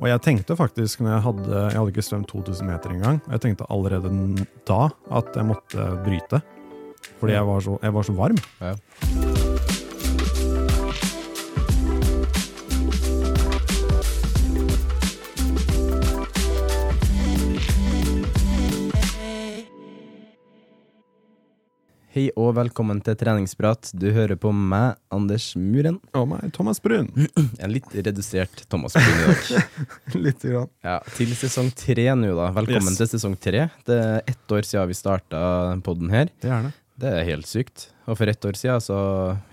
Og jeg tenkte faktisk, når jeg hadde Jeg hadde ikke svømt 2000 meter engang. Jeg tenkte allerede da at jeg måtte bryte. Fordi jeg var så, jeg var så varm. Ja. Hei og velkommen til treningsprat. Du hører på meg, Anders Muren. Og meg, Thomas Brun. En litt redusert Thomas Brun i dag. Litt grann. Ja, til sesong tre nå, da. Velkommen Yes. til sesong tre. Det er ett år siden vi starta podden her. Det er det. Det er helt sykt. Og for ett år siden så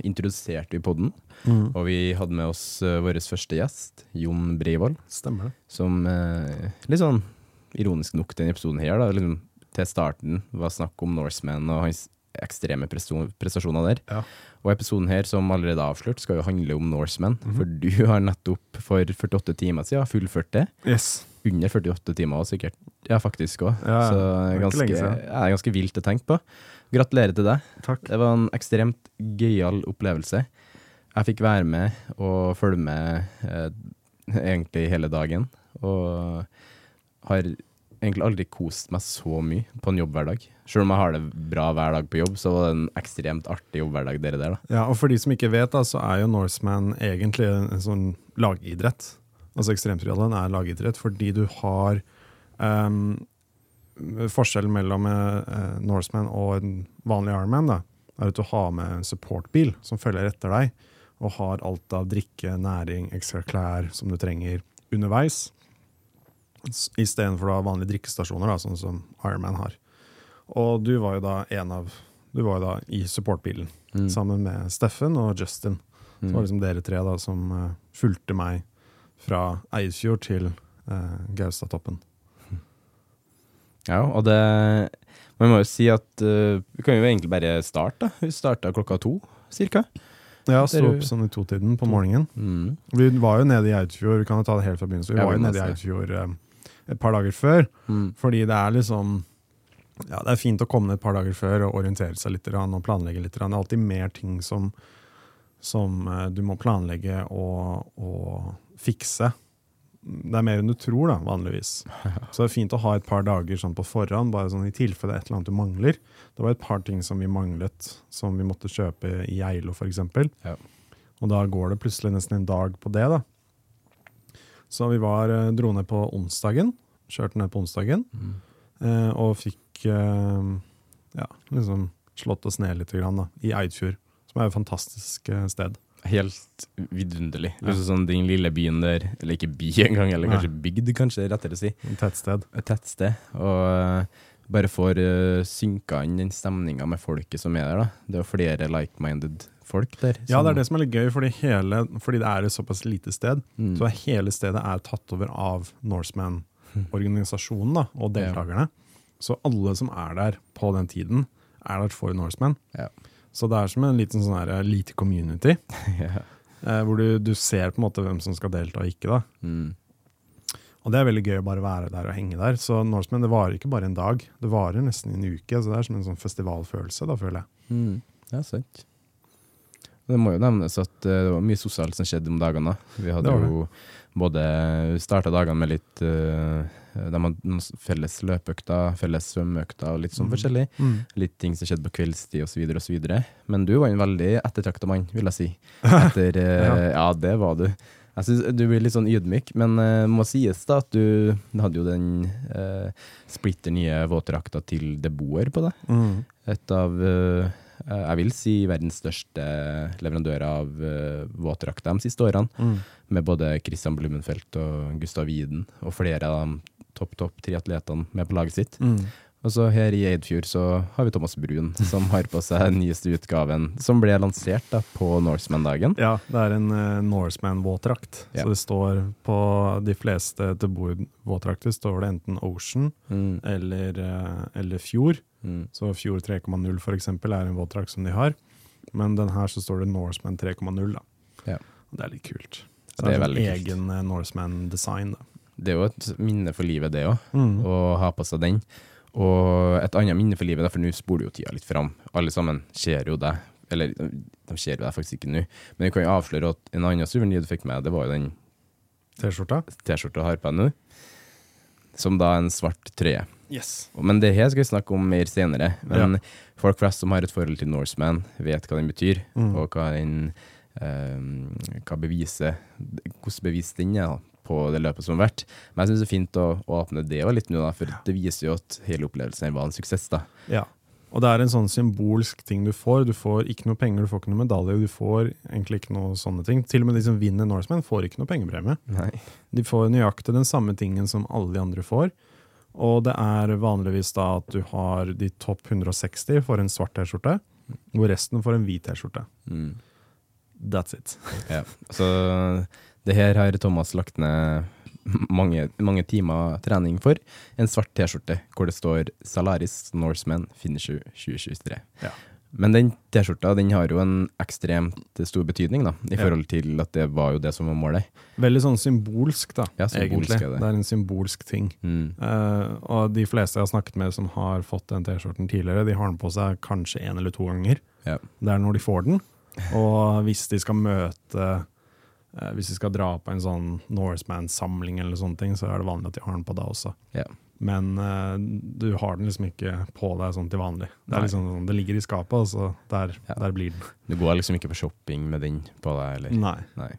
introduserte vi podden. Mm. Og vi hadde med oss uh, vår første gjest, Jon Breivoll, Stemmer det. som uh, litt sånn ironisk nok denne episoden her, da, liksom, til starten var snakk om Norseman og hans ekstreme prestasjoner der. Ja. Og episoden her, som allerede er avslørt, skal jo handle om Norseman. Mhm. For du har nettopp for 48 timer siden fullført det. Yes. Under 48 timer også, sikkert. Ja, faktisk òg. Ja, Så ganske, ja, ganske vilt å tenke på. Gratulerer til deg. Takk. Det var en ekstremt gøyal opplevelse. Jeg fikk være med og følge med eh, egentlig hele dagen. Og har egentlig aldri kost meg så mye på en jobbhverdag. Selv om jeg har det bra hver dag på jobb, så var det en ekstremt artig jobbhverdag dere der, da. Ja, og for de som ikke vet, da, så er jo Norseman egentlig en, sånn lagidrett. Altså ekstremtriathlon er lagidrett fordi du har um, Forskjellen mellom eh, Norseman og en vanlig Ironman da, er at du har med en supportbil som følger etter deg, og har alt av drikke, næring, ekstra klær som du trenger underveis. Istedenfor vanlige drikkestasjoner, da, sånn som Ironman har. Og du var jo da en av Du var jo da i supportbilen Mm. sammen med Steffen og Justin. Så det var liksom dere tre da som uh, fulgte meg fra Eidfjord til uh, Gaustatoppen. Ja, og det Man må jo si at uh, Vi kan jo egentlig bare starte, da. Vi starta klokka to, cirka. Ja, sto opp sånn i totiden på morgenen. Mm. Vi var jo nede i Eidfjord, vi kan jo ta det helt fra begynnelsen. Vi var jo nede i se. Eidfjord eh, et par dager før, Mm. fordi det er liksom ja, Det er fint å komme ned et par dager før og orientere seg litt og planlegge litt. Det er alltid mer ting som, som eh, du må planlegge og, og fikse. Det er mer enn du tror, da, vanligvis. Så det er fint å ha et par dager sånn på forhånd, bare sånn i tilfelle det er et eller annet du mangler. Det var et par ting som vi manglet, som vi måtte kjøpe i Geilo f.eks. Ja. Og da går det plutselig nesten en dag på det, da. Så vi var, eh, dro ned på onsdagen, kjørte ned på onsdagen, eh, og fikk eh, ja, liksom slått oss ned litt grann, da, i Eidfjord, som er et fantastisk sted. Helt vidunderlig. Ja. sånn den lille byen der, eller ikke by engang, eller kanskje bygd, kanskje, rettere å si. Et tettsted. Et tettsted. Og bare får uh, synka inn den stemninga med folket som er der, da. Det er flere like-minded folk der. Ja, det er det som er litt gøy, fordi, hele, fordi det er et såpass lite sted. Mm. Så hele stedet er tatt over av Norseman-organisasjonen og deltakerne. Så alle som er der på den tiden, er der for Norseman. Ja. Så det er som en liten sånn her, lite community. ja. eh, hvor du, du ser på en måte hvem som skal delta og ikke. da. Mm. Og det er veldig gøy å bare være der og henge der. Så Norseman det varer ikke bare en dag, det varer nesten en uke. Så det er som en sånn festivalfølelse, da, føler jeg. Mm. Ja, sant. Det må jo nevnes at eh, det var mye sosialt som skjedde om dagene. Vi hadde Det jo både starta dagene med litt uh, De hadde felles løpeøkter, felles svømmeøkter og litt sånn Mm. forskjellig. Litt ting som skjedde på kveldstid osv. osv. Men du var en veldig ettertrakta mann, vil jeg si. Etter, ja. ja. det var du. Jeg synes Du blir litt sånn ydmyk, men det må sies da at du hadde jo den uh, splitter nye våtdrakta til deboer på deg. Mm. Et av eh, jeg vil si verdens største leverandør av uh, våtdrakter de siste årene. Mm. Med både Christian Blumenfeldt og Gustav Widen og flere av de topp topp triatletene med på laget sitt. Mm. Og så her i Eidfjord så har vi Thomas Brun, som har på seg den nyeste utgaven, som ble lansert da på Norseman-dagen. Ja, det er en uh, Norseman-våtdrakt. Ja. Så det står på de fleste Deboer-våtdrakter står det enten Ocean Mm, eller, uh, eller Fjord. mm, Så Fjord 3,0 for eksempel er en våtdrakt som de har. Men den her så står det Norseman 3,0 da. Ja. Og det er litt kult. Så Det er sånn veldig kult. egen uh, Norseman-design. Det er jo et minne for livet, det òg, Mm. å ha på seg den. Og et annet minne for livet, for nå spoler jo tida litt fram. Alle sammen ser jo deg. Eller de ser jo deg faktisk ikke nå, men jeg kan jo avsløre at en annen suvenir du fikk med, det var jo den T-skjorta? T-skjorta har på deg nå. Som da er en svart trøye. Yes. Men det her skal vi snakke om mer senere. Men folk flest som har et forhold til Norseman, vet hva den betyr, Mm. og hva den um, hva beviset Hvordan bevis den er på det løpet som har vært. Men jeg syns det er fint å, å åpne det òg litt nå, da, for det viser jo at hele opplevelsen var en suksess. da. Ja. Og det er en sånn symbolsk ting du får. Du får ikke noe penger, du får ikke noe medalje, du får egentlig ikke noe sånne ting. Til og med de som vinner Norseman, får ikke noe pengepremie. Nei. De får nøyaktig den samme tingen som alle de andre får. Og det er vanligvis da at du har de topp 160 for en svart T-skjorte, og resten får en hvit T-skjorte. Mm. That's it. Ja. Så det her har Thomas lagt ned mange, mange timer trening for. En svart T-skjorte hvor det står 'Salaris Norseman Finisher 2023'. Ja. Men den T-skjorta den har jo en ekstremt stor betydning, da, i forhold til at det var jo det som var målet. Veldig sånn symbolsk, da, Ja, symbolsk egentlig. det. Det er en symbolsk ting. Mm. Uh, og de fleste jeg har snakket med som har fått den T-skjorten tidligere, de har den på seg kanskje en eller to ganger. Ja. Det er når de får den. Og hvis de skal møte Hvis vi skal dra på en sånn Norseman-samling eller sånne ting, så er det vanlig at de har den på da også. Yeah. Men uh, du har den liksom ikke på deg sånn til vanlig. Det, er liksom sånn, det ligger i skapet, og så der, Ja. der blir den. Du går liksom ikke på shopping med den på deg, eller? Nei. Nei.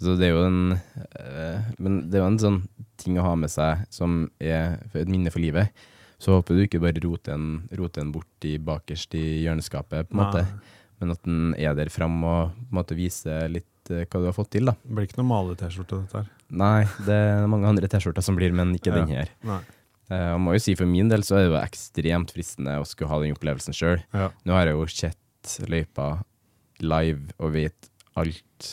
Så det er jo en uh, Men det er jo en sånn ting å ha med seg som er et minne for livet. Så håper du ikke bare roter en, roter en bort i bakerst i hjørneskapet, på en måte. Nei. Men at den er der fram og på en måte viser litt eh, hva du har fått til, da. Det blir ikke noe male-T-skjorte, dette her. Nei, det er mange andre T-skjorter som blir, men ikke Ja. den her. Nei. Eh, Jeg må jo si for min del så er det jo ekstremt fristende å skulle ha den opplevelsen sjøl. Ja. Nå har jeg jo sett løypa live og vet alt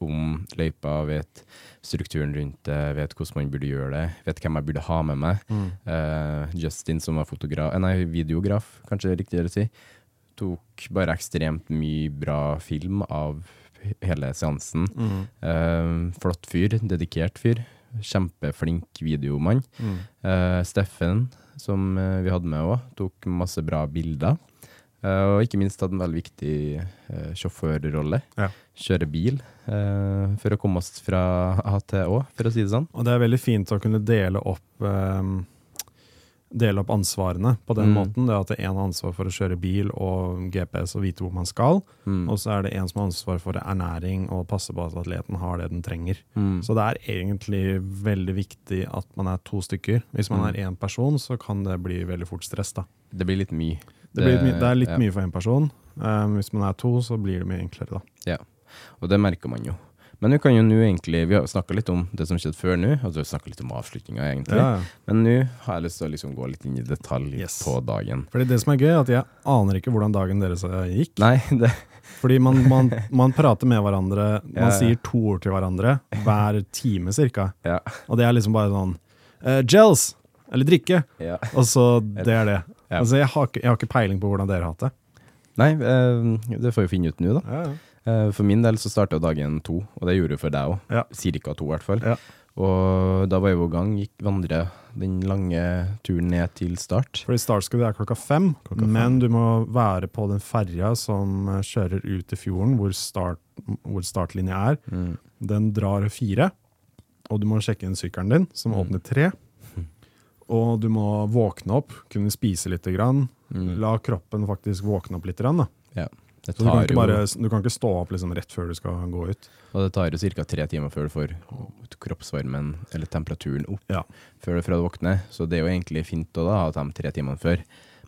om løypa, vet strukturen rundt det, vet hvordan man burde gjøre det, vet hvem jeg burde ha med meg. Mm. Uh, Justin som var fotograf, nei, videograf, kanskje det er riktigere å si, tok bare ekstremt mye bra film av hele seansen. Mm. Uh, flott fyr, dedikert fyr. Kjempeflink videomann. Mm. Uh, Steffen, som eh, vi hadde med òg, tok masse bra bilder. Uh, og ikke minst hadde en veldig viktig uh, sjåførrolle. Ja. Kjøre bil uh, for å komme oss fra A til Å, for å si det sånn. Og det er veldig fint å kunne dele opp ehm, Dele opp ansvarene på den Mm. måten. Det at én har ansvar for å kjøre bil og GPS og vite hvor man skal. Mm. Og så er det en som har ansvar for ernæring og passe på at atleten har det den trenger. Mm. Så det er egentlig veldig viktig at man er to stykker. Hvis man Mm. er én person, så kan det bli veldig fort stress. da. Det blir litt mye. Det, blir, my- det er litt ja. mye for én person. Um, hvis man er to, så blir det mye enklere, da. Og det merker man jo. Men vi kan jo nå egentlig, vi har snakka litt om det som skjedde før nå, altså vi snakka litt om avslutninga, egentlig. Ja. Men nå har jeg lyst til å liksom gå litt inn i detalj Yes. på dagen. Fordi det som er gøy, er at jeg aner ikke hvordan dagen deres gikk. Nei, det Fordi man, man, man prater med hverandre, man Ja, sier to ord til hverandre hver time cirka. Ja. Og det er liksom bare sånn uh, Gels! Eller drikke! ja. Og så det er det. Altså jeg har, ikke, jeg har ikke peiling på hvordan dere har hatt det. Nei, eh, det får vi finne ut nå, da. Ja, ja. Eh, For min del så starta dagen to, og det gjorde det for deg òg. Ja. Cirka to, i hvert fall. Ja. Og da var jeg i gang, gikk vandre den lange turen ned til start. Fordi startskuddet er klokka fem, Klokka fem. men du må være på den ferja som eh, kjører ut i fjorden, hvor, start, hvor startlinja er. Mm. Den drar fire, og du må sjekke inn sykkelen din, som Mm. åpner tre. Og du må våkne opp, kunne spise litt, grann. Mm. la kroppen faktisk våkne opp litt. Grann, da. Det du kan, jo, bare, du kan ikke stå opp liksom, rett før du skal gå ut. og det tar jo ca. tre timer før du får kroppsvarmen, eller temperaturen, opp Ja. før du, fra du våkner. Så det er jo egentlig fint å da ha de tre timene før.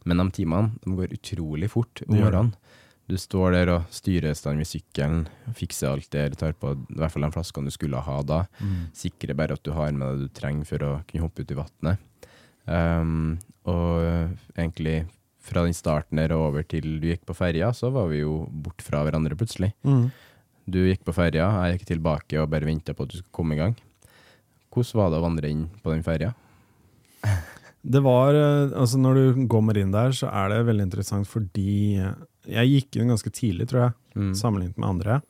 Men de timene de går utrolig fort om morgenen. Du står der og styrer stand ved sykkelen, fikser alt det, eller tar på i hvert fall de flaskene du skulle ha da. Sikrer bare at du har med deg det du trenger for å kunne hoppe ut i vannet. Um, og egentlig fra den starten der og over til du gikk på ferja, så var vi jo bort fra hverandre plutselig. Du gikk på ferja, jeg gikk tilbake og bare venta på at du skulle komme i gang. Hvordan var det å vandre inn på den ferja? Det var, eh, altså Når du kommer inn der, så er det veldig interessant fordi jeg gikk inn ganske tidlig, tror jeg, Mm. sammenlignet med andre.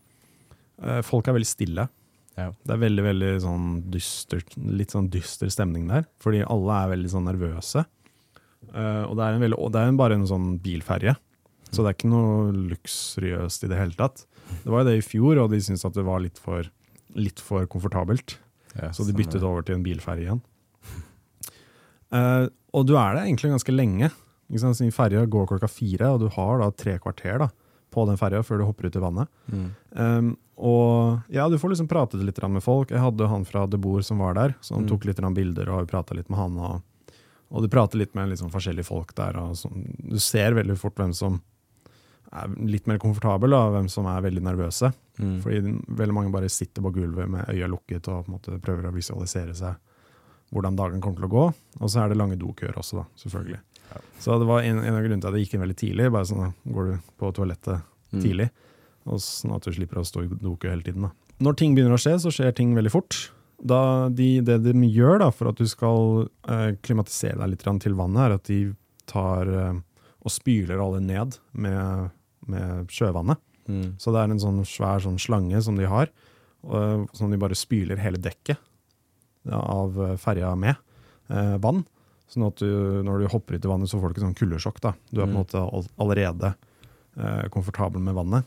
Eh, Folk er veldig stille. Ja. Det er veldig veldig sånn dystert, litt sånn dyster stemning der, fordi alle er veldig sånn nervøse. Eh, og det er, en veldig, og det er en- bare en sånn bilferje, så det er ikke noe luksuriøst i det hele tatt. Det var jo det i fjor, og de syntes at det var litt for, litt for komfortabelt. Yes, Så de byttet over til en bilferje igjen. Uh, og du er der egentlig ganske lenge. Ikke? Siden Ferja går klokka fire, og du har da tre kvarter da, på den ferja før du hopper ut i vannet. Mm. Um, og ja, du får liksom pratet litt med folk. Jeg hadde han fra De Boer som var der, som Mm. tok litt bilder og prata litt med han. Og, og du prater litt med liksom forskjellige folk der. Du ser veldig fort hvem som er litt mer komfortabel, og hvem som er veldig nervøse. Mm. Fordi veldig mange bare sitter på gulvet med øya lukket og prøver å visualisere seg hvordan dagen kommer til å gå. Og så er det lange dokøer også, da, selvfølgelig. Ja. Så det var en, en av grunnene til at jeg gikk inn veldig tidlig. Bare sånn, da går du på toalettet Mm. tidlig, og sånn at du slipper å stå i dokø hele tiden. Da. Når ting begynner å skje, så skjer ting veldig fort. Da de, det de gjør da, for at du skal eh, klimatisere deg litt til vannet, er at de tar eh, og spyler alle ned med, med sjøvannet. Mm. Så det er en sånn svær sånn slange som de har, og, som de bare spyler hele dekket ja, av eh, ferja med eh, vann. Sånn at du, når du hopper ut i vannet, så får du ikke sånn kuldesjokk. da. Du er på en Mm. måte all, allerede eh, komfortabel med vannet.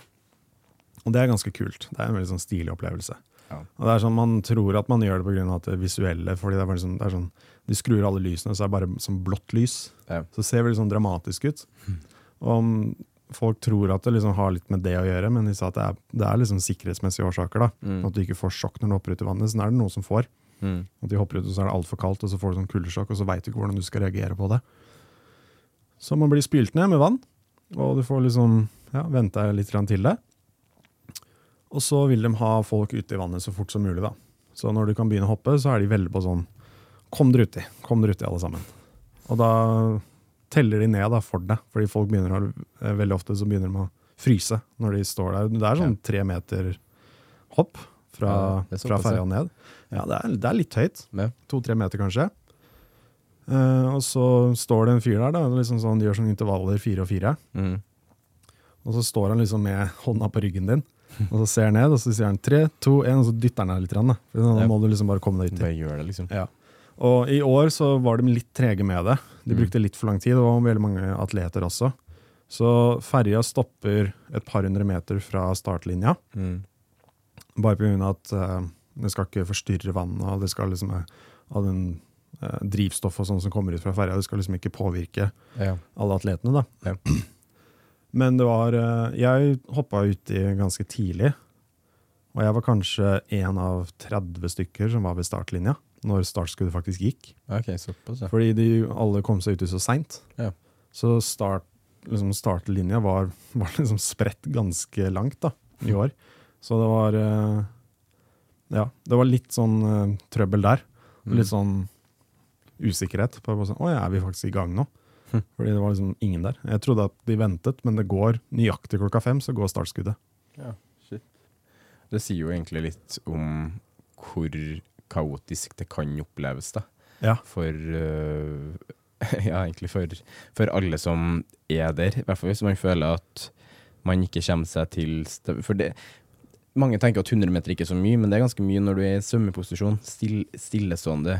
Og det er ganske kult. Det er en veldig sånn stilig opplevelse. Ja. Og det er sånn, Man tror at man gjør det pga. det visuelle. fordi det er sånn, det er sånn, De skrur alle lysene, så er det bare sånn blått lys. Ja. Så det ser veldig sånn dramatisk ut. Og folk tror at det liksom har litt med det å gjøre, men de sa at det er, det er liksom sikkerhetsmessige årsaker. da, Mm. At du ikke får sjokk når du hopper ut i vannet. Sånn er det noen som får. Mm. At de hopper ut, og så er det altfor kaldt, og så får du sånn kuldesjokk, og så veit du ikke hvordan du skal reagere på det. Så man blir spylt ned med vann, og du får liksom ja, vente litt til det. Og så vil de ha folk ute i vannet så fort som mulig, da. Så når du kan begynne å hoppe, så er de veldig på sånn Kom dere uti, kom dere uti alle sammen. Og da teller de ned da, for deg, fordi folk begynner å, eh, veldig ofte så begynner de å fryse når de står der. Det er sånn tre meter hopp fra, Ja, fra ferja ned. Ja, det er, det er litt høyt. Ja. To-tre meter kanskje. Uh, og så står det en fyr der, da, liksom sånn, de gjør sånne intervaller fire og fire. Mm. Og så står han liksom med hånda på ryggen din, og så ser han ned, og så sier han tre, to, én, og så dytter han deg litt. grann, Da. Må du liksom bare komme deg uti. Bare gjør det, liksom. Ja. Og i år så var de litt trege med det. De Mm. brukte litt for lang tid, det var veldig mange atleter også. Så ferja stopper et par hundre meter fra startlinja, Mm. bare pga. at uh, det skal ikke forstyrre vannet, og det skal liksom ha av den uh, drivstoff og sånn som kommer ut fra ferja, det skal liksom ikke påvirke Ja. alle atletene, da. Ja. Men det var eh, Jeg hoppa uti ganske tidlig. Og jeg var kanskje én av 30 stykker som var ved startlinja når startskuddet faktisk gikk. Okay, såpass, ja. Fordi de alle kom seg uti så seint. Ja. Så start, liksom startlinja var, var liksom spredt ganske langt da, i år. Så det var eh, Ja, det var litt sånn uh, trøbbel der. Mm. Litt sånn usikkerhet. På, på sånn, Å ja, er vi faktisk i gang nå? Fordi det var liksom ingen der. Jeg trodde at de ventet, men det går nøyaktig klokka fem, så går startskuddet. Ja, shit. Det sier jo egentlig litt om hvor kaotisk det kan oppleves, da. Ja. For øh, Ja, egentlig for, for alle som er der. I hvert fall hvis man føler at man ikke kommer seg til For det Mange tenker at 100 meter ikke er så mye, men det er ganske mye når du er i svømmeposisjon, still, stillestående.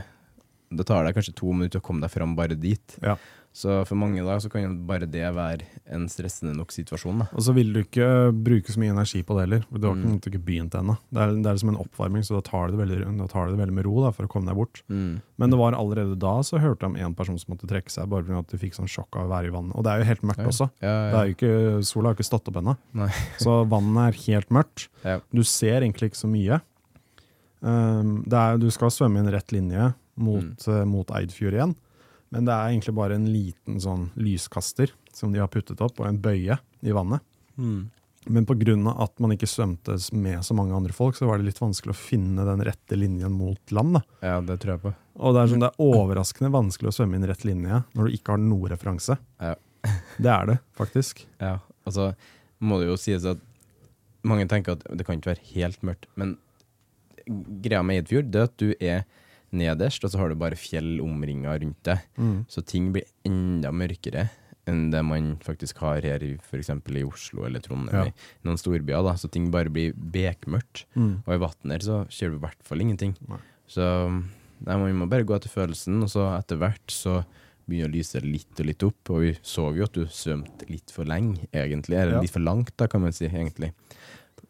Det tar deg kanskje to minutter å komme deg fram bare dit. Ja. Så for mange da så kan jo bare det være en stressende nok situasjon. da. Og så vil du ikke bruke så mye energi på det heller. Du har Mm. ikke begynt ennå. Det er, det er som en oppvarming, så da tar du det veldig, da tar du det veldig med ro da, for å komme deg bort. Mm. Men det var allerede da så hørte jeg om en person som måtte trekke seg bare fordi at de fikk sånn sjokk av å være i vannet. Og det er jo helt mørkt Ja. også. Ja, Det ja. er jo ikke, sola har ikke stått opp ennå, så vannet er helt mørkt. Ja. Du ser egentlig ikke så mye. Um, er, du skal svømme i en rett linje mot, Mm. uh, mot Eidfjord igjen, men det er egentlig bare en liten sånn lyskaster som de har puttet opp, og en bøye i vannet. Mm. Men pga. at man ikke svømte med så mange andre folk, så var det litt vanskelig å finne den rette linjen mot land. Da. ja, det tror jeg på. Og det er, sånn, det er overraskende vanskelig å svømme inn rett linje når du ikke har noe referanse. Ja. Det er det, faktisk. Ja, altså må det jo sies at mange tenker at det kan ikke være helt mørkt, men greia med Eidfjord det er at du er nederst, og så har du bare fjell omringa rundt deg. Så ting blir enda mørkere enn det man faktisk har her i f.eks. i Oslo eller Trondheim, Ja. i noen storbyer. da, Så ting bare blir bekmørkt. Mm. Og i vannet her så ser du i hvert fall ingenting. Nei. Så nei, man må bare gå etter følelsen, og så etter hvert så begynner å lyse litt og litt opp. Og vi så jo at du svømte litt for lenge, egentlig. Eller Ja. litt for langt, da, kan man si, egentlig.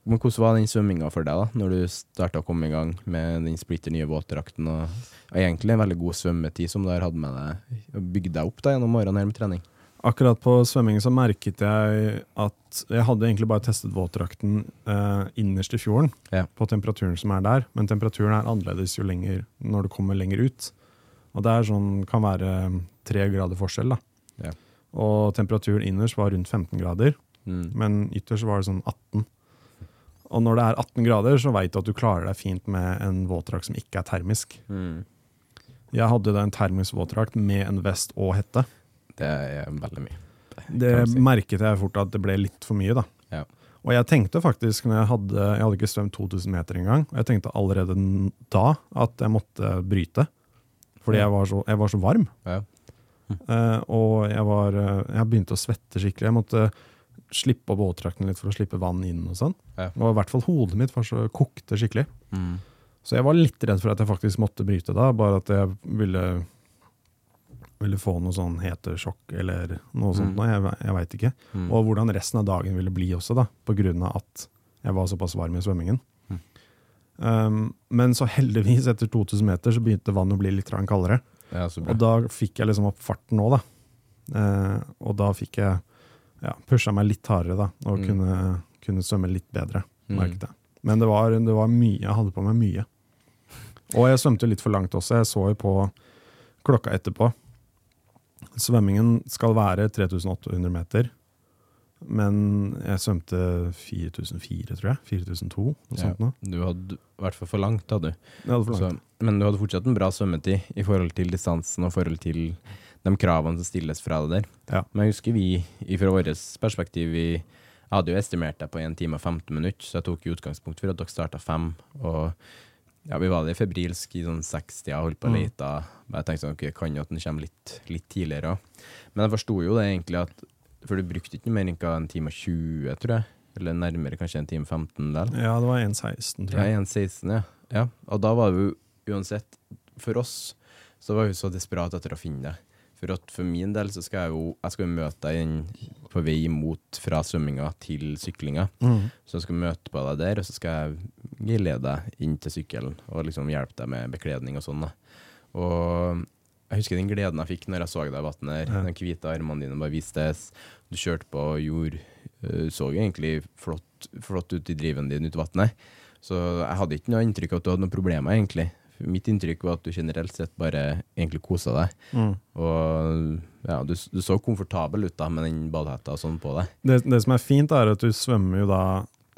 Men hvordan var den svømminga for deg, da, når du starta å komme i gang med den splitter nye våtdrakten? Og, og egentlig en veldig god svømmetid som du har hatt med deg og bygd deg opp da gjennom årene her med trening. Akkurat på svømmingen så merket jeg at jeg hadde egentlig bare testet våtdrakten eh, innerst i fjorden, Ja. på temperaturen som er der, men temperaturen er annerledes jo lenger når du kommer lenger ut. Og det er sånn, kan være tre grader forskjell. da. Ja. Og temperaturen innerst var rundt 15 grader, Mm. men ytterst var det sånn 18. Og når det er 18 grader, så veit du at du klarer deg fint med en våtdrakt som ikke er termisk. Mm. Jeg hadde da en termisk våtdrakt med en vest og hette. Det er veldig mye. Det det si. merket jeg fort at det ble litt for mye, da. Ja. Og jeg tenkte faktisk, når jeg hadde, jeg hadde ikke svømt 2000 meter engang, og jeg tenkte allerede da at jeg måtte bryte. Fordi jeg var så, jeg var så varm. Ja. Eh, og jeg, var, eh, jeg begynte å svette skikkelig. Jeg måtte slippe opp våtdrakten litt for å slippe vann inn og sånn. Ja. Og i hvert fall hodet mitt var så kokte skikkelig. Mm. Så jeg var litt redd for at jeg faktisk måtte bryte da, bare at jeg ville, ville få noe sånn hetesjokk eller noe sånt. Mm. nå, Jeg, jeg veit ikke. Mm. Og hvordan resten av dagen ville bli også, da, på grunn av at jeg var såpass varm i svømmingen. Mm. Um, men så heldigvis, etter 2000 meter, så begynte vannet å bli litt kaldere. ja. Og da fikk jeg liksom opp farten òg, da. Uh, og da fikk jeg ja, pusha meg litt hardere, da, og Mm. kunne, kunne svømme litt bedre, Mm. merket jeg. Men det var, det var mye, jeg hadde på meg mye. Og jeg svømte litt for langt også. Jeg så jo på klokka etterpå. Svømmingen skal være 3800 meter, men jeg svømte 4004, tror jeg. 4002, noe Ja. sånt noe. Du hadde i hvert fall for langt, da, du. Jeg hadde for Så, langt. men du hadde fortsatt en bra svømmetid i forhold til distansen og forhold til de kravene som stilles fra det der. Ja. Men jeg husker vi, fra vårt perspektiv, vi hadde jo estimert deg på 1 time og 15 minutter, så jeg tok jo utgangspunkt for at dere starta fem. Og ja, vi var der febrilsk i sånn 60 og holdt på å Mm. lete. Mm. jeg tenkte sånn, ok, kan jo at den kommer litt, litt tidligere òg. Men jeg forsto jo det egentlig at For du brukte ikke mer enn hva, en time og 20, tror jeg. Eller nærmere kanskje en time og 15 der. Ja, det var 1,16, tror jeg. Ja, jeg. 1,16, ja. ja. Og da var det jo uansett For oss så var vi så desperate etter å finne det. For at for min del så skal jeg jo Jeg skal møte deg inn på vei imot fra svømminga til syklinga. Mm. Så jeg skal møte på deg der, og så skal jeg geleide deg inn til sykkelen og liksom hjelpe deg med bekledning og sånn. Og jeg husker den gleden jeg fikk når jeg så deg i vannet her. Ja. De hvite armene dine bare vistes. Du kjørte på og gjorde øh, Så egentlig flott, flott ut i driven din ute i vannet. Så jeg hadde ikke noe inntrykk av at du hadde noen problemer, egentlig. Mitt inntrykk var at du generelt sett bare egentlig kosa deg. Mm. Og ja, du, du så komfortabel ut da med den badehetta og sånn på deg. Det, det som er fint, er at du svømmer jo da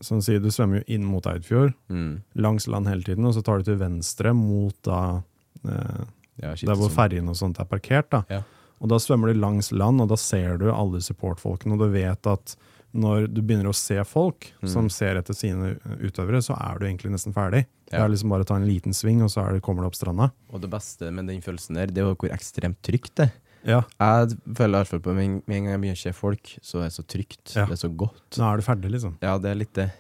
som sier, Du svømmer jo inn mot Eidfjord, Mm. langs land hele tiden, og så tar du til venstre mot da eh, Ja, der hvor ferjene og sånt er parkert. da. Ja. Og da svømmer du langs land, og da ser du alle supportfolkene, og du vet at når du begynner å se folk Mm. som ser etter sine utøvere, så er du egentlig nesten ferdig. Det er liksom bare å ta en liten sving, og så er det, kommer du opp stranda. Og det beste med den følelsen der, det er jo hvor ekstremt trygt det Ja, Jeg føler i hvert fall på med en gang jeg begynner å se folk, så er det så trygt. Ja. Det er så godt. nå er du ferdig, liksom. Ja, det er litt det.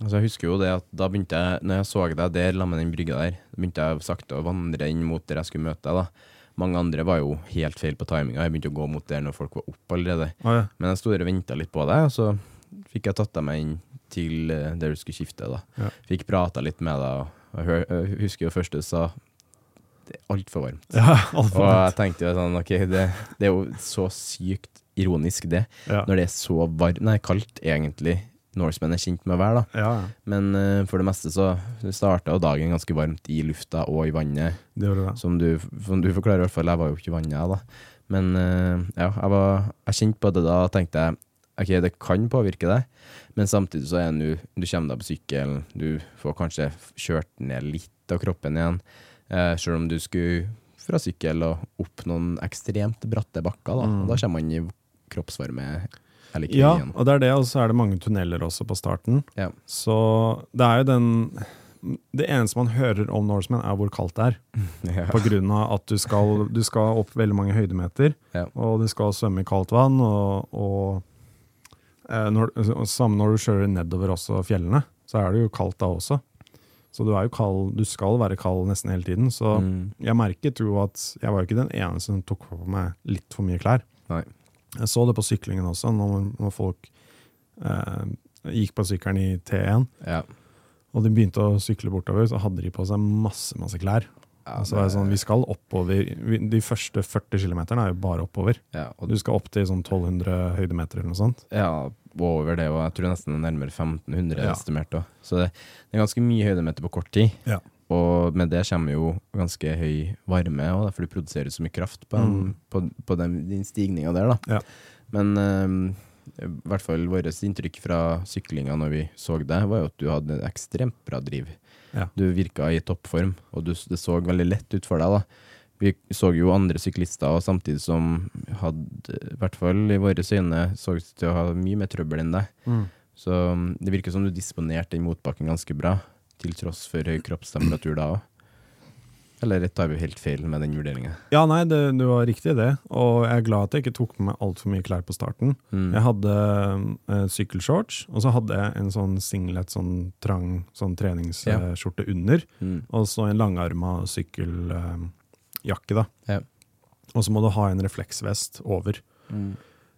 Altså, jeg husker jo det at da begynte jeg, når jeg så deg der la med den brygga der, da begynte jeg sakte å vandre inn mot der jeg skulle møte deg. da. Mange andre var jo helt feil på timinga. Jeg begynte å gå mot der når folk var oppe allerede. Ah, ja. Men jeg sto der og venta litt på deg, og så fikk jeg tatt deg med inn til eh, der du skulle skifte. da. Ja. Fikk prata litt med deg, og jeg, husker jo først du sa det er altfor varmt. ja alt Og jeg tenkte jo sånn, ok, det, det er jo så sykt ironisk det, ja. når det er så varmt, nei, kaldt egentlig, Norseman er kjent med å være da. ja, ja. Men uh, for det meste så starta dagen ganske varmt i lufta og i vannet, Det det. som du, som du forklarer i hvert fall, jeg var jo ikke i vannet jeg da. Men uh, ja, jeg, var, jeg kjente på det da, og tenkte jeg, ok, det kan påvirke deg, men samtidig så er nå, du kommer deg på sykkelen, du får kanskje kjørt ned litt av kroppen igjen, uh, selv om du skulle fra sykkel og opp noen ekstremt bratte bakker da, Mm. da kommer man i kroppsvarme Ja, igjen. og det er det, og så er det mange tunneler også på starten. Ja. Så det er jo den Det eneste man hører om Norseman, er hvor kaldt det er. Ja. På grunn av at du skal, du skal opp veldig mange høydemeter, Ja. og du skal svømme i kaldt vann. Og, og eh, når, samme når du kjører nedover også fjellene, så er det jo kaldt da også. Så du er jo kald, du skal være kald nesten hele tiden. Så Mm. jeg merket jo at jeg var jo ikke den eneste som tok på meg litt for mye klær. Nei. Jeg så det på syklingen også, når, når folk eh, gikk på sykkelen i T1, Ja. og de begynte å sykle bortover, så hadde de på seg masse masse klær. Ja, så var det sånn, Vi skal oppover. De første 40 km er jo bare oppover. ja, og Du skal opp til sånn 1200 høydemeter eller noe sånt. Ja, over det, og jeg tror nesten det er nærmere 1500 Ja. estimert. Også. Så det, det er ganske mye høydemeter på kort tid. Ja. Og med det kommer jo ganske høy varme, og derfor du produserer så mye kraft på, den- Mm. på, på den, din stigninga der. da. Ja. Men ehm, i hvert fall vårt inntrykk fra syklinga når vi så deg, var jo at du hadde en ekstremt bra driv. Ja. Du virka i toppform, og du, det så veldig lett ut for deg. da. Vi så jo andre syklister, og samtidig som hadde, i hvert fall i våre øyne, så ut til å ha mye mer trøbbel enn deg. Så um, det virker som du disponerte den motbakken ganske bra, til tross for høy kroppstemperatur da òg. Eller tar vi helt feil med den vurderinga? Ja, nei, det, du var riktig i det. Og jeg er glad at jeg ikke tok med meg altfor mye klær på starten. Mm. Jeg hadde eh, sykkelshorts, og så hadde jeg en sånn singlet, sånn trang sånn treningsskjorte under. Mm. Og så en langarma sykkeljakke, da. Ja. Og så må du ha en refleksvest over. Mm.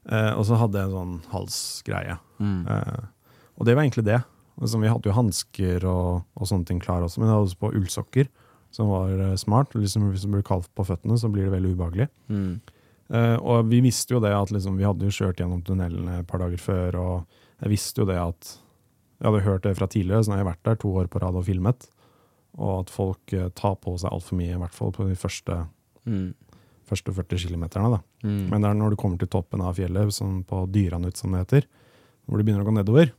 Eh, og så hadde jeg en sånn halsgreie. Mm. Eh, og det var egentlig det. Altså, vi hadde jo hansker og, og sånne ting klare også, men jeg hadde også på ullsokker, som var eh, smart. Liksom, hvis det blir kaldt på føttene, så blir det veldig ubehagelig. Mm. Uh, og vi visste jo det at liksom, vi hadde jo kjørt gjennom tunnelene et par dager før, og jeg visste jo det at Jeg hadde hørt det fra tidligere, så nå har jeg vært der to år på rad og filmet, og at folk uh, tar på seg altfor mye, i hvert fall på de første, Mm. første 40 kilometerne. Da. Mm. Men det er når du kommer til toppen av fjellet, som på Dyranut som det heter, hvor det begynner å gå nedover.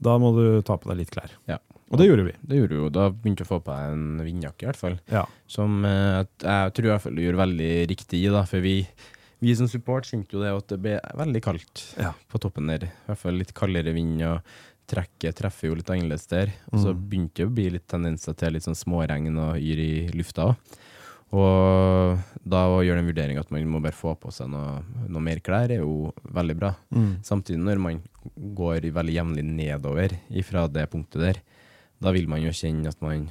Da må du ta på deg litt klær. Ja. Og det gjorde vi. Det gjorde vi jo. Da begynte du å få på deg en vindjakke, i hvert fall. Ja. Som eh, jeg tror i hvert fall du gjorde veldig riktig i, da. For vi, vi som support kjente jo det at det ble veldig kaldt Ja. på toppen der. I hvert fall litt kaldere vind, og trekket treffer jo litt annerledes der. Og så Mm. begynte det å bli litt tendenser til litt sånn småregn og yr i lufta òg. Og da å gjøre den vurderinga at man må bare få på seg noe, noe mer klær, er jo veldig bra. Mm. Samtidig når man går veldig jevnlig nedover ifra det punktet der, da vil man jo kjenne at man,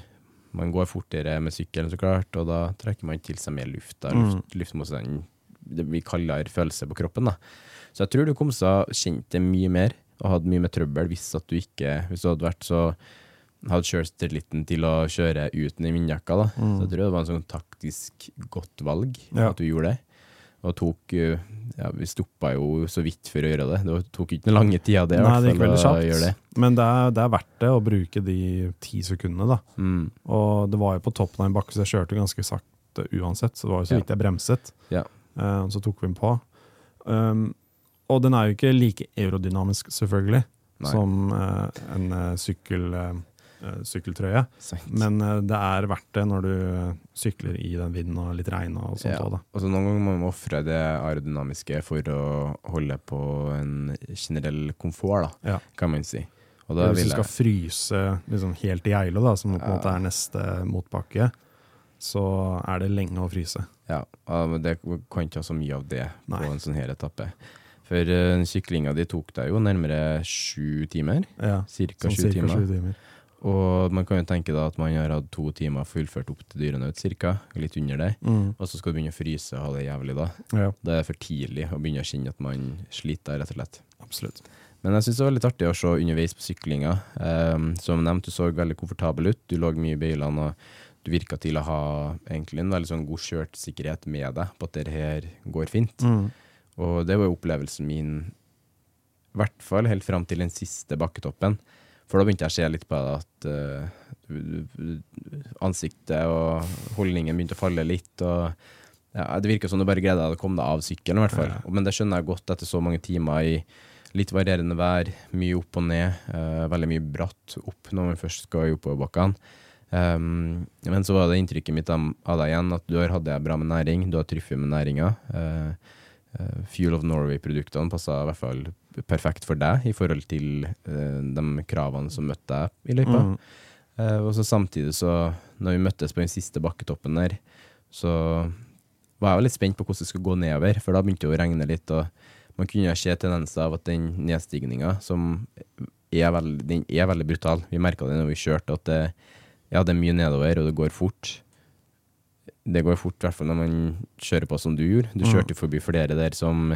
man går fortere med sykkelen, så klart, og da trekker man til seg mer luft. Da, Mm. luft luftmotstanden Det blir kaldere følelse på kroppen. da. Så jeg tror du kom til å kjent det mye mer, og hatt mye mer trøbbel hvis at du ikke Hvis du hadde vært så hadde sjøltilliten til å kjøre uten den vindjakka. da. Mm. Så jeg tror det var en sånn taktisk godt valg Ja. at du gjorde det. Og tok uh, Ja, vi stoppa jo så vidt for å gjøre det. Det tok ikke den lange tida, det, Nei, det gikk veldig kjapt. Men det er, det er verdt det å bruke de ti sekundene, da. Mm. Og det var jo på toppen av en bakke, så jeg kjørte ganske sakte uansett. Så det var jo så vidt jeg bremset. Ja. Uh, så tok vi den på. Um, og den er jo ikke like aerodynamisk, selvfølgelig, Nei. som uh, en uh, sykkel, eh, eh, sykkeltrøye. Sant. Men eh, det er verdt det når du eh, sykler i den vinden og litt regn og sånt Ja. òg, da. Og Noen ganger må man ofre det aerodynamiske for å holde på en generell komfort, da, Ja. kan man si. Og da Hvis du skal jeg fryse liksom helt i Geilo, da, som på en Ja. måte er neste motbakke, så er det lenge å fryse. Ja, men det kan ikke ha så mye av det Nei. på en sånn her etappe. For uh, syklinga di tok deg jo nærmere sju timer. Ja, Cirka sånn sju timer. timer. Og man kan jo tenke da at man har hatt to timer fullført opp til Dyrenaut, cirka. Litt under det, Mm. Og så skal du begynne å fryse og ha det jævlig da. Ja, Da er det for tidlig å begynne å kjenne at man sliter, rett og slett. absolutt. Men jeg syns det var litt artig å se underveis på syklinga. Um, som nevnt, du så veldig komfortabel ut. Du lå mye i beilene, og du virka til å ha egentlig en veldig sånn god skjørtsikkerhet med deg på at det her går fint. Mm. Og det var jo opplevelsen min, i hvert fall helt fram til den siste bakketoppen. For da begynte jeg å se litt på det at uh, ansiktet og holdningen begynte å falle litt. og ja, Det virka som du bare greide å komme deg av sykkelen, i hvert fall. Ja. Men det skjønner jeg godt etter så mange timer i litt varierende vær, mye opp og ned, uh, veldig mye bratt opp når man først skal i oppoverbakkene. Um, men så var det inntrykket mitt av av deg igjen at du har hatt det bra med næring, du har truffet med næringa. Uh, uh, Fuel of Norway-produktene passa i hvert fall perfekt for deg i forhold til uh, de kravene som møtte deg i løypa. Mm. Uh, og så samtidig så, når vi møttes på den siste bakketoppen der, så var jeg litt spent på hvordan det skulle gå nedover, for da begynte det å regne litt, og man kunne se tendenser av at den nedstigninga, som er veldig, den er veldig brutal, vi merka det når vi kjørte, at det, ja, det er mye nedover, og det går fort. Det går fort, i hvert fall når man kjører på som du gjorde. Du Mm. kjørte forbi flere der som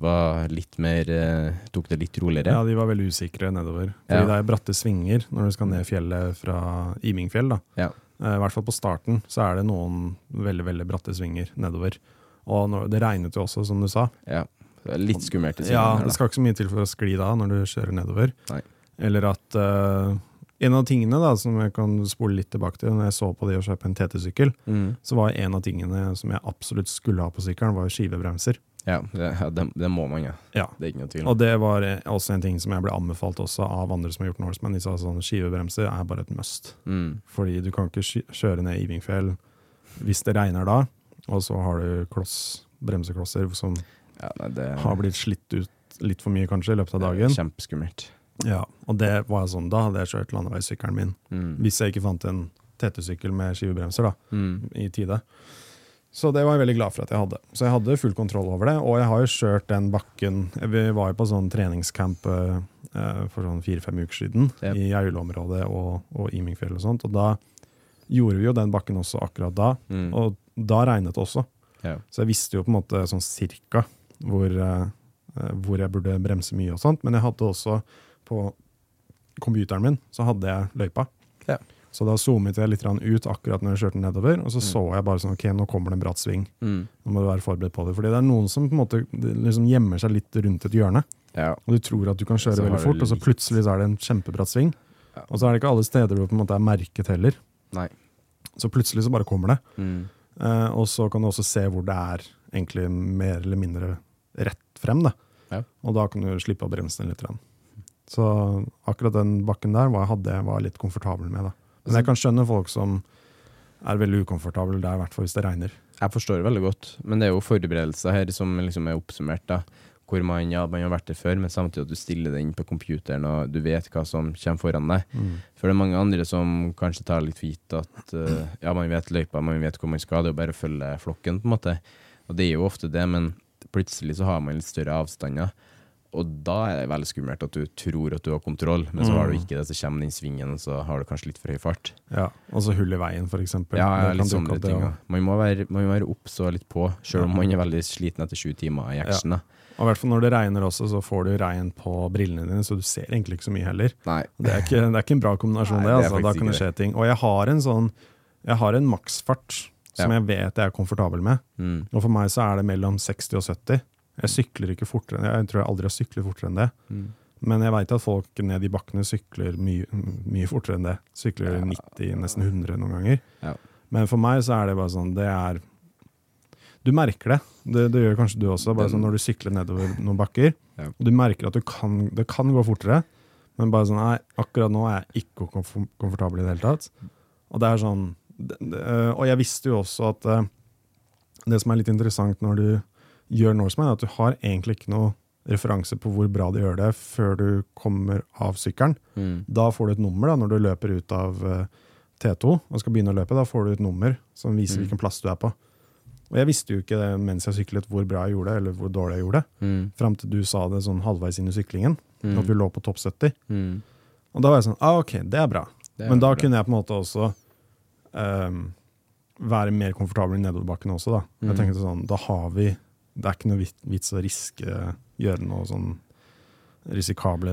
var litt mer eh, Tok det litt roligere. Ja, de var veldig usikre nedover. Fordi Ja. det er bratte svinger når du skal ned fjellet fra Imingfjell. da. Ja. Eh, I hvert fall på starten så er det noen veldig veldig bratte svinger nedover. Og når, det regnet jo også, som du sa. Ja. Det litt skummelt. Ja, her, Det skal ikke så mye til for å skli da når du kjører nedover. Nei. Eller at eh, En av tingene da, som jeg kan spole litt tilbake til, når jeg så på det å kjøpe en TT-sykkel, Mm. så var en av tingene som jeg absolutt skulle ha på sykkelen, var skivebremser. Ja, det, det, det må man, ja. Ja. Det er ikke noe tvil. Og det var eh, også en ting som jeg ble anbefalt også av andre som har gjort Norseman. De sa sånn skivebremser er bare et must. Mm. Fordi du kan ikke kjøre ned Ivingfjell hvis det regner da, og så har du kloss, bremseklosser som Ja, nei, det har blitt slitt ut litt for mye kanskje i løpet av dagen. Kjempeskummelt. Ja, og det var sånn, da hadde jeg kjørt landeveissykkelen min. Mm. Hvis jeg ikke fant en TT-sykkel med skivebremser da, Mm. i tide. Så det var jeg veldig glad for at jeg hadde. Så jeg hadde full kontroll over det, og jeg har jo kjørt den bakken Vi var jo på sånn treningscamp eh, eh, for sånn fire-fem uker siden yep. i Jaule-området og, og Imingfjell og sånt, og da gjorde vi jo den bakken også akkurat da, Mm. og da regnet det også. Ja. Så jeg visste jo på en måte sånn cirka hvor, eh, eh, hvor jeg burde bremse mye og sånt, men jeg hadde også på computeren min, så hadde jeg løypa. Så da zoomet jeg litt ut akkurat når jeg kjørte nedover, og så så jeg bare sånn, ok, nå kommer det en bratt sving. Mm. Nå må du være forberedt på det. Fordi det er noen som på en måte liksom gjemmer seg litt rundt et hjørne, ja. og du tror at du kan kjøre Så veldig fort, fort, og så plutselig så er det en kjempebratt sving. Ja. Og så er det ikke alle steder hvor det på en måte er merket heller. Nei. Så plutselig så bare kommer det. Mm. Eh, og så kan du også se hvor det er egentlig mer eller mindre rett frem. Da. Ja. Og da kan du slippe å bremse den litt. Så akkurat den bakken der var, hadde jeg var litt komfortabel med. Da. Men jeg kan skjønne folk som er veldig ukomfortable der, i hvert fall hvis det regner. Jeg forstår det veldig godt, men det er jo forberedelser her som liksom er oppsummert. da Hvor man, ja, man har vært der før, men samtidig at du stiller det inn på computeren og du vet hva som kommer foran deg. For det er mange andre som kanskje tar litt for gitt at uh, ja, man vet løypa, man vet hvor man skal, det er jo bare å følge flokken, på en måte. Og det er jo ofte det, men plutselig så har man litt større avstander. Og da er det veldig skummelt at du tror at du har kontroll, men så har du Mm. ikke det, så kommer den svingen, og så har du kanskje litt for høy fart. Ja, Og så hull i veien, for eksempel. Ja, ja Det litt sånne det ting. ja. Man må være, man må være obs og litt på, selv om man er veldig sliten etter sju timer i action. Ja. Og i hvert fall når det regner også, så får du regn på brillene dine, så du ser egentlig ikke så mye heller. Nei. Det er ikke, det er ikke en bra kombinasjon, Nei, det. det Altså. Da faktisk kan det skje ting. Og jeg har en sånn Jeg har en maksfart som Ja. jeg vet jeg er komfortabel med. Mm. Og for meg så er det mellom 60 og 70. Jeg sykler ikke fortere enn Jeg tror jeg aldri har syklet fortere enn det. Mm. Men jeg veit at folk ned i bakkene sykler mye, mye fortere enn det. Sykler Ja. 90, nesten 100 noen ganger. Ja. Men for meg så er det bare sånn Det er Du merker det. Det, det gjør kanskje du også. Bare Den- sånn Når du sykler nedover noen bakker, Ja. og du merker at du kan, det kan gå fortere, men bare sånn Nei, akkurat nå er jeg ikke komfortabel i det hele tatt. Og det er sånn det, det, Og jeg visste jo også at øh, det som er litt interessant når du gjør Norseman, er at du har egentlig ikke noe referanse på hvor bra du gjør det før du kommer av sykkelen. Mm. Da får du et nummer da, når du løper ut av eh, T2 og skal begynne å løpe. Da får du et nummer som viser Mm. hvilken plass du er på. Og jeg visste jo ikke det mens jeg syklet hvor bra jeg gjorde det, eller hvor dårlig jeg gjorde det. Mm. Fram til du sa det sånn halvveis inn i syklingen, Mm. at vi lå på topp 70. Mm. Og da var jeg sånn ah, ok, det er bra. Det er Men da bra. kunne jeg på en måte også um, være mer komfortabel i nedoverbakken også, da. Jeg Mm. tenkte sånn, da har vi Det er ikke noe vits å riske gjøre noe sånn risikable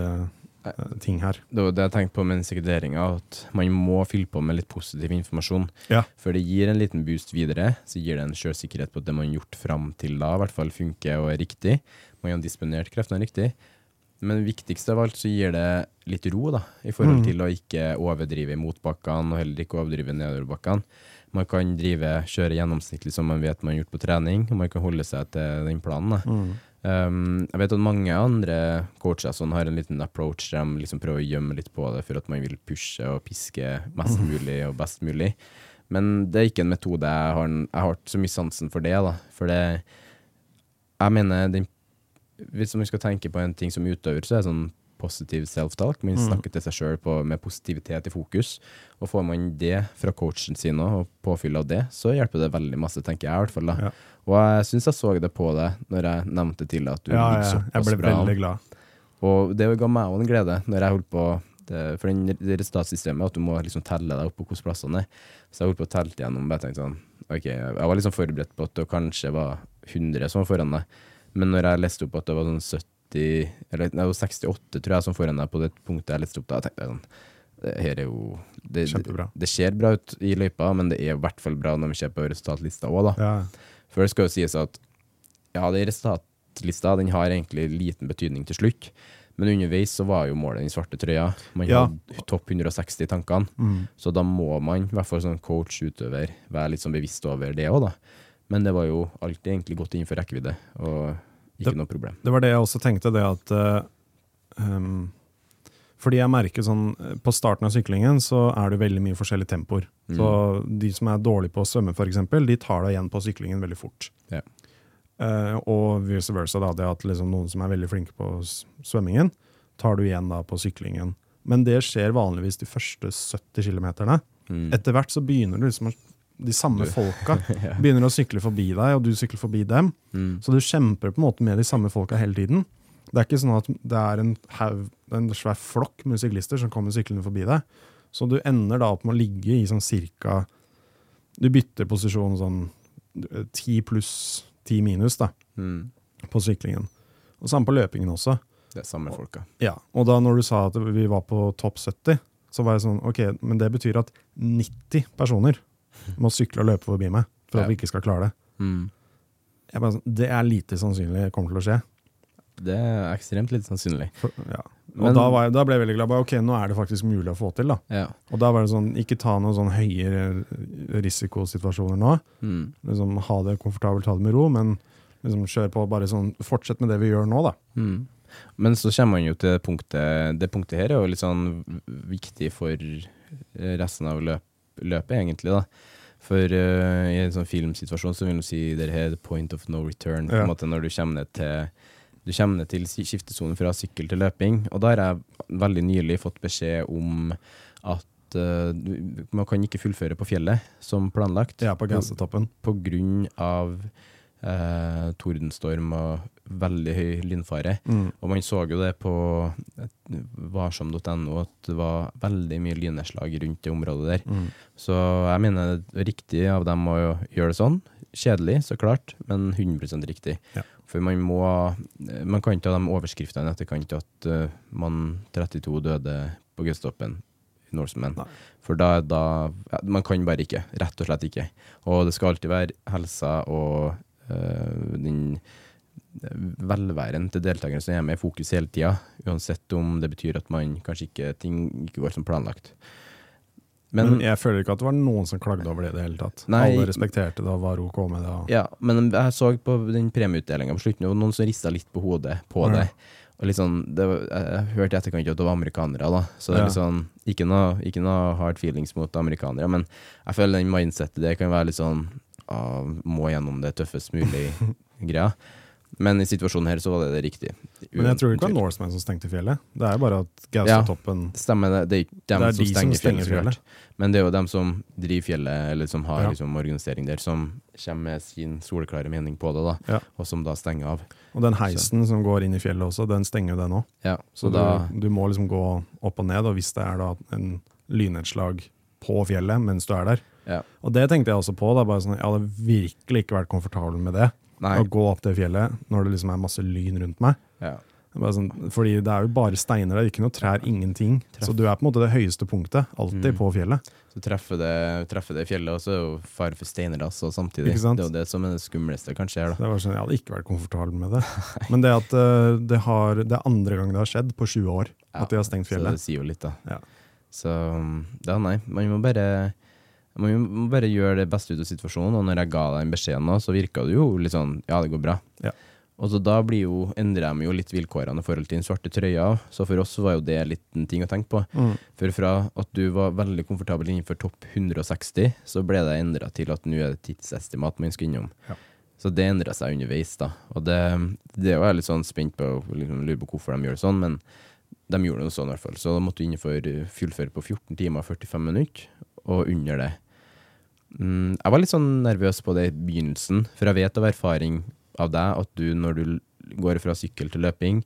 eh, ting her. Det var det jeg tenkte på med den sekunderinga, at man må fylle på med litt positiv informasjon. Ja. For det gir en liten boost videre, så gir det en sjølsikkerhet på at det man har gjort fram til da, i hvert fall funker og er riktig. Man har disponert kreftene riktig. Men viktigst av alt så gir det litt ro, da, i forhold Mm. til å ikke overdrive i motbakkene, og heller ikke overdrive nedoverbakkene. Man kan drive, kjøre gjennomsnittlig som man vet man har gjort på trening, og man kan holde seg til den planen. Mm. Um, jeg vet at mange andre coacher sånn, har en liten approach der de liksom prøver å gjemme litt på det for at man vil pushe og piske mest mulig og best mulig. Men det er ikke en metode jeg har, jeg har så mye sansen for det. da. For det Jeg mener, den, hvis man skal tenke på en ting som utøver, så er det sånn positiv self-talk. Man Mm. snakker til seg sjøl med positivitet i fokus. Og får man det fra coachen sin og påfyll av det, så hjelper det veldig masse, tenker jeg i hvert fall. da. Ja. Og jeg syns jeg så det på deg når jeg nevnte til deg at du Ja, ligger såpass ble bra an. glad. Og det ga meg òg en glede når jeg holdt på det, For den, det resultatsystemet at du må liksom telle deg opp på hvilke plassene er. Så jeg holdt på å telle igjennom. Bare tenkte sånn Ok, jeg var liksom forberedt på at det kanskje var 100 som var foran deg. Men når jeg leste opp at det var sånn 70 Eller det jo 68, tror jeg, som foran deg på det punktet jeg leste opp da, tenkte sånn det her er jo det, det, det ser bra ut i løypa, men det er i hvert fall bra når vi ser på resultatlista òg, da. Ja. For det skal jo sies at ja, den resultatlista den har egentlig liten betydning til slutt. Men underveis så var jo målet den svarte trøya. Man Ja. hadde topp 160 i tankene. Mm. Så da må man, i hvert fall som coach utøver, være litt sånn bevisst over det òg, da. Men det var jo alltid egentlig godt innenfor rekkevidde, og ikke Det- noe problem. Det var det jeg også tenkte, det at um, Fordi jeg merker sånn eh, På starten av syklingen så er det veldig mye forskjellige tempoer. Mm. Så de som er dårlige på å svømme, for eksempel, de tar deg igjen på syklingen veldig fort. Ja. Uh, og vice versa, da, det at liksom noen som er veldig flinke på svømmingen, tar du igjen da på syklingen. Men det skjer vanligvis de første 70 km. Mm. Etter hvert så begynner du liksom å de samme folka Ja. begynner å sykle forbi deg, og du sykler forbi dem. Mm. Så du kjemper på en måte med de samme folka hele tiden. Det er ikke sånn at det er en, hev, en svær flokk med syklister som kommer syklende forbi deg. Så du ender da opp med å ligge i sånn cirka Du bytter posisjon sånn ti pluss ti minus da, Mm. på syklingen. Og samme på løpingen også. Det er samme folka. Ja, Og da når du sa at vi var på topp 70, så var jeg sånn Ok, men det betyr at 90 personer må sykle og løpe forbi meg for at vi ikke skal klare det. Mm. Bare, sånn, det er lite sannsynlig kommer til å skje. Det er ekstremt litt sannsynlig. For, ja. Og Men- da, var jeg, da ble jeg veldig glad. Bare, ok, nå er det faktisk mulig å få til. da. Ja. Og da var det sånn, ikke ta noen sånn høyere risikosituasjoner nå. Mm. Liksom, ha det komfortabelt, ta det med ro, men liksom, kjør på. bare sånn, Fortsett med det vi gjør nå, da. Mm. Men så kommer man jo til punktet Det punktet her er jo litt sånn viktig for resten av løp, løpet, egentlig. da. For uh, i en sånn filmsituasjon så vil du si dere er the point of no return. på Ja. en måte Når du kommer ned til du kommer ned til skiftesonen fra sykkel til løping. Og da har jeg veldig nylig fått beskjed om at eh, man kan ikke fullføre på fjellet som planlagt. Ja, på Gausetoppen. På grunn av eh, tordenstorm og veldig høy lynfare. Mm. Og man så jo det på varsom.no at det var veldig mye lynnedslag rundt det området der. Mm. Så jeg mener det er riktig av dem å gjøre det sånn. Kjedelig, så klart, men 100 riktig. Ja. For man må Man kan ikke ha de overskriftene i etterkant at uh, man 32 døde på Norseman. For da, da ja, Man kan bare ikke. Rett og slett ikke. Og det skal alltid være helsa og eh, den velværen til deltakerne som er med i fokus hele tida, uansett om det betyr at man kanskje ikke ting ikke går som planlagt. Men, Men, jeg føler ikke at det var noen som klagde over det i det hele tatt. Nei. Alle respekterte det og var OK med det. Ja, men jeg så på den premieutdelinga på slutten, og noen som rista litt på hodet på Ja. det. Og litt sånn, det var, jeg, hørte i etterkant at det var amerikanere, da. Så det er Ja. litt sånn, ikke noe, ikke noe hard feelings mot amerikanere, men jeg føler den mindsetet det kan være litt sånn ah, Må gjennom det tøffest mulig greia. Men i situasjonen her så var det det riktig. Men jeg tror ikke det var. Norseman som stengte fjellet. Det er bare at Gaustatoppen Stemmer det. Det er dem Det er som de som stenger, stenger fjellet, fjellet. Men det er jo dem som driver fjellet, eller som har Ja. liksom, organisering der, som kommer med sin soleklare mening på det, da. Ja. Og som da stenger av. Og den heisen som går inn i fjellet også, den stenger jo den òg. Ja, Så, så da du, du må liksom gå opp og ned, og hvis det er da en lynnedslag på fjellet mens du er der. Ja. Og det tenkte jeg også på. Da, bare sånn, jeg hadde virkelig ikke vært komfortabel med det. Nei. Å gå opp det fjellet når det liksom er masse lyn rundt meg. Ja. Bare sånn, fordi det er jo bare steiner der, ikke noe trær, ingenting. Treff. Så du er på en måte det høyeste punktet, alltid Mm. på fjellet. Så treffer det, treffer det fjellet, og så er jo fare for steinras og samtidig. Det er jo det som er det skumleste kan skje. Da. sånn, Jeg hadde ikke vært komfortabel med det. Men det at uh, det, har, det er andre gang det har skjedd på 20 år Ja, at de har stengt fjellet. Så det sier jo litt, da. Ja. Så da, nei. Man må bare man må bare gjøre det beste ut av situasjonen, og når jeg ga deg den beskjeden, nå, så virka det jo litt sånn Ja, det går bra. Ja. Og så da blir jo, endrer de jo litt vilkårene i forhold til den svarte trøya, så for oss var jo det litt en ting å tenke på. Mm. For fra at du var veldig komfortabel innenfor topp 160, så ble det endra til at nå er det tidsestimat man skal innom. Ja. Så det endra seg underveis, da. Og det, det var jeg litt sånn spent på, liksom lurer på hvorfor de gjør det sånn, men de gjorde det sånn i hvert fall. Så da måtte du innenfor fullføre på 14 timer og 45 minutter, og under det. Mm, jeg var litt sånn nervøs på det i begynnelsen, for jeg vet av erfaring av deg at du, når du går fra sykkel til løping,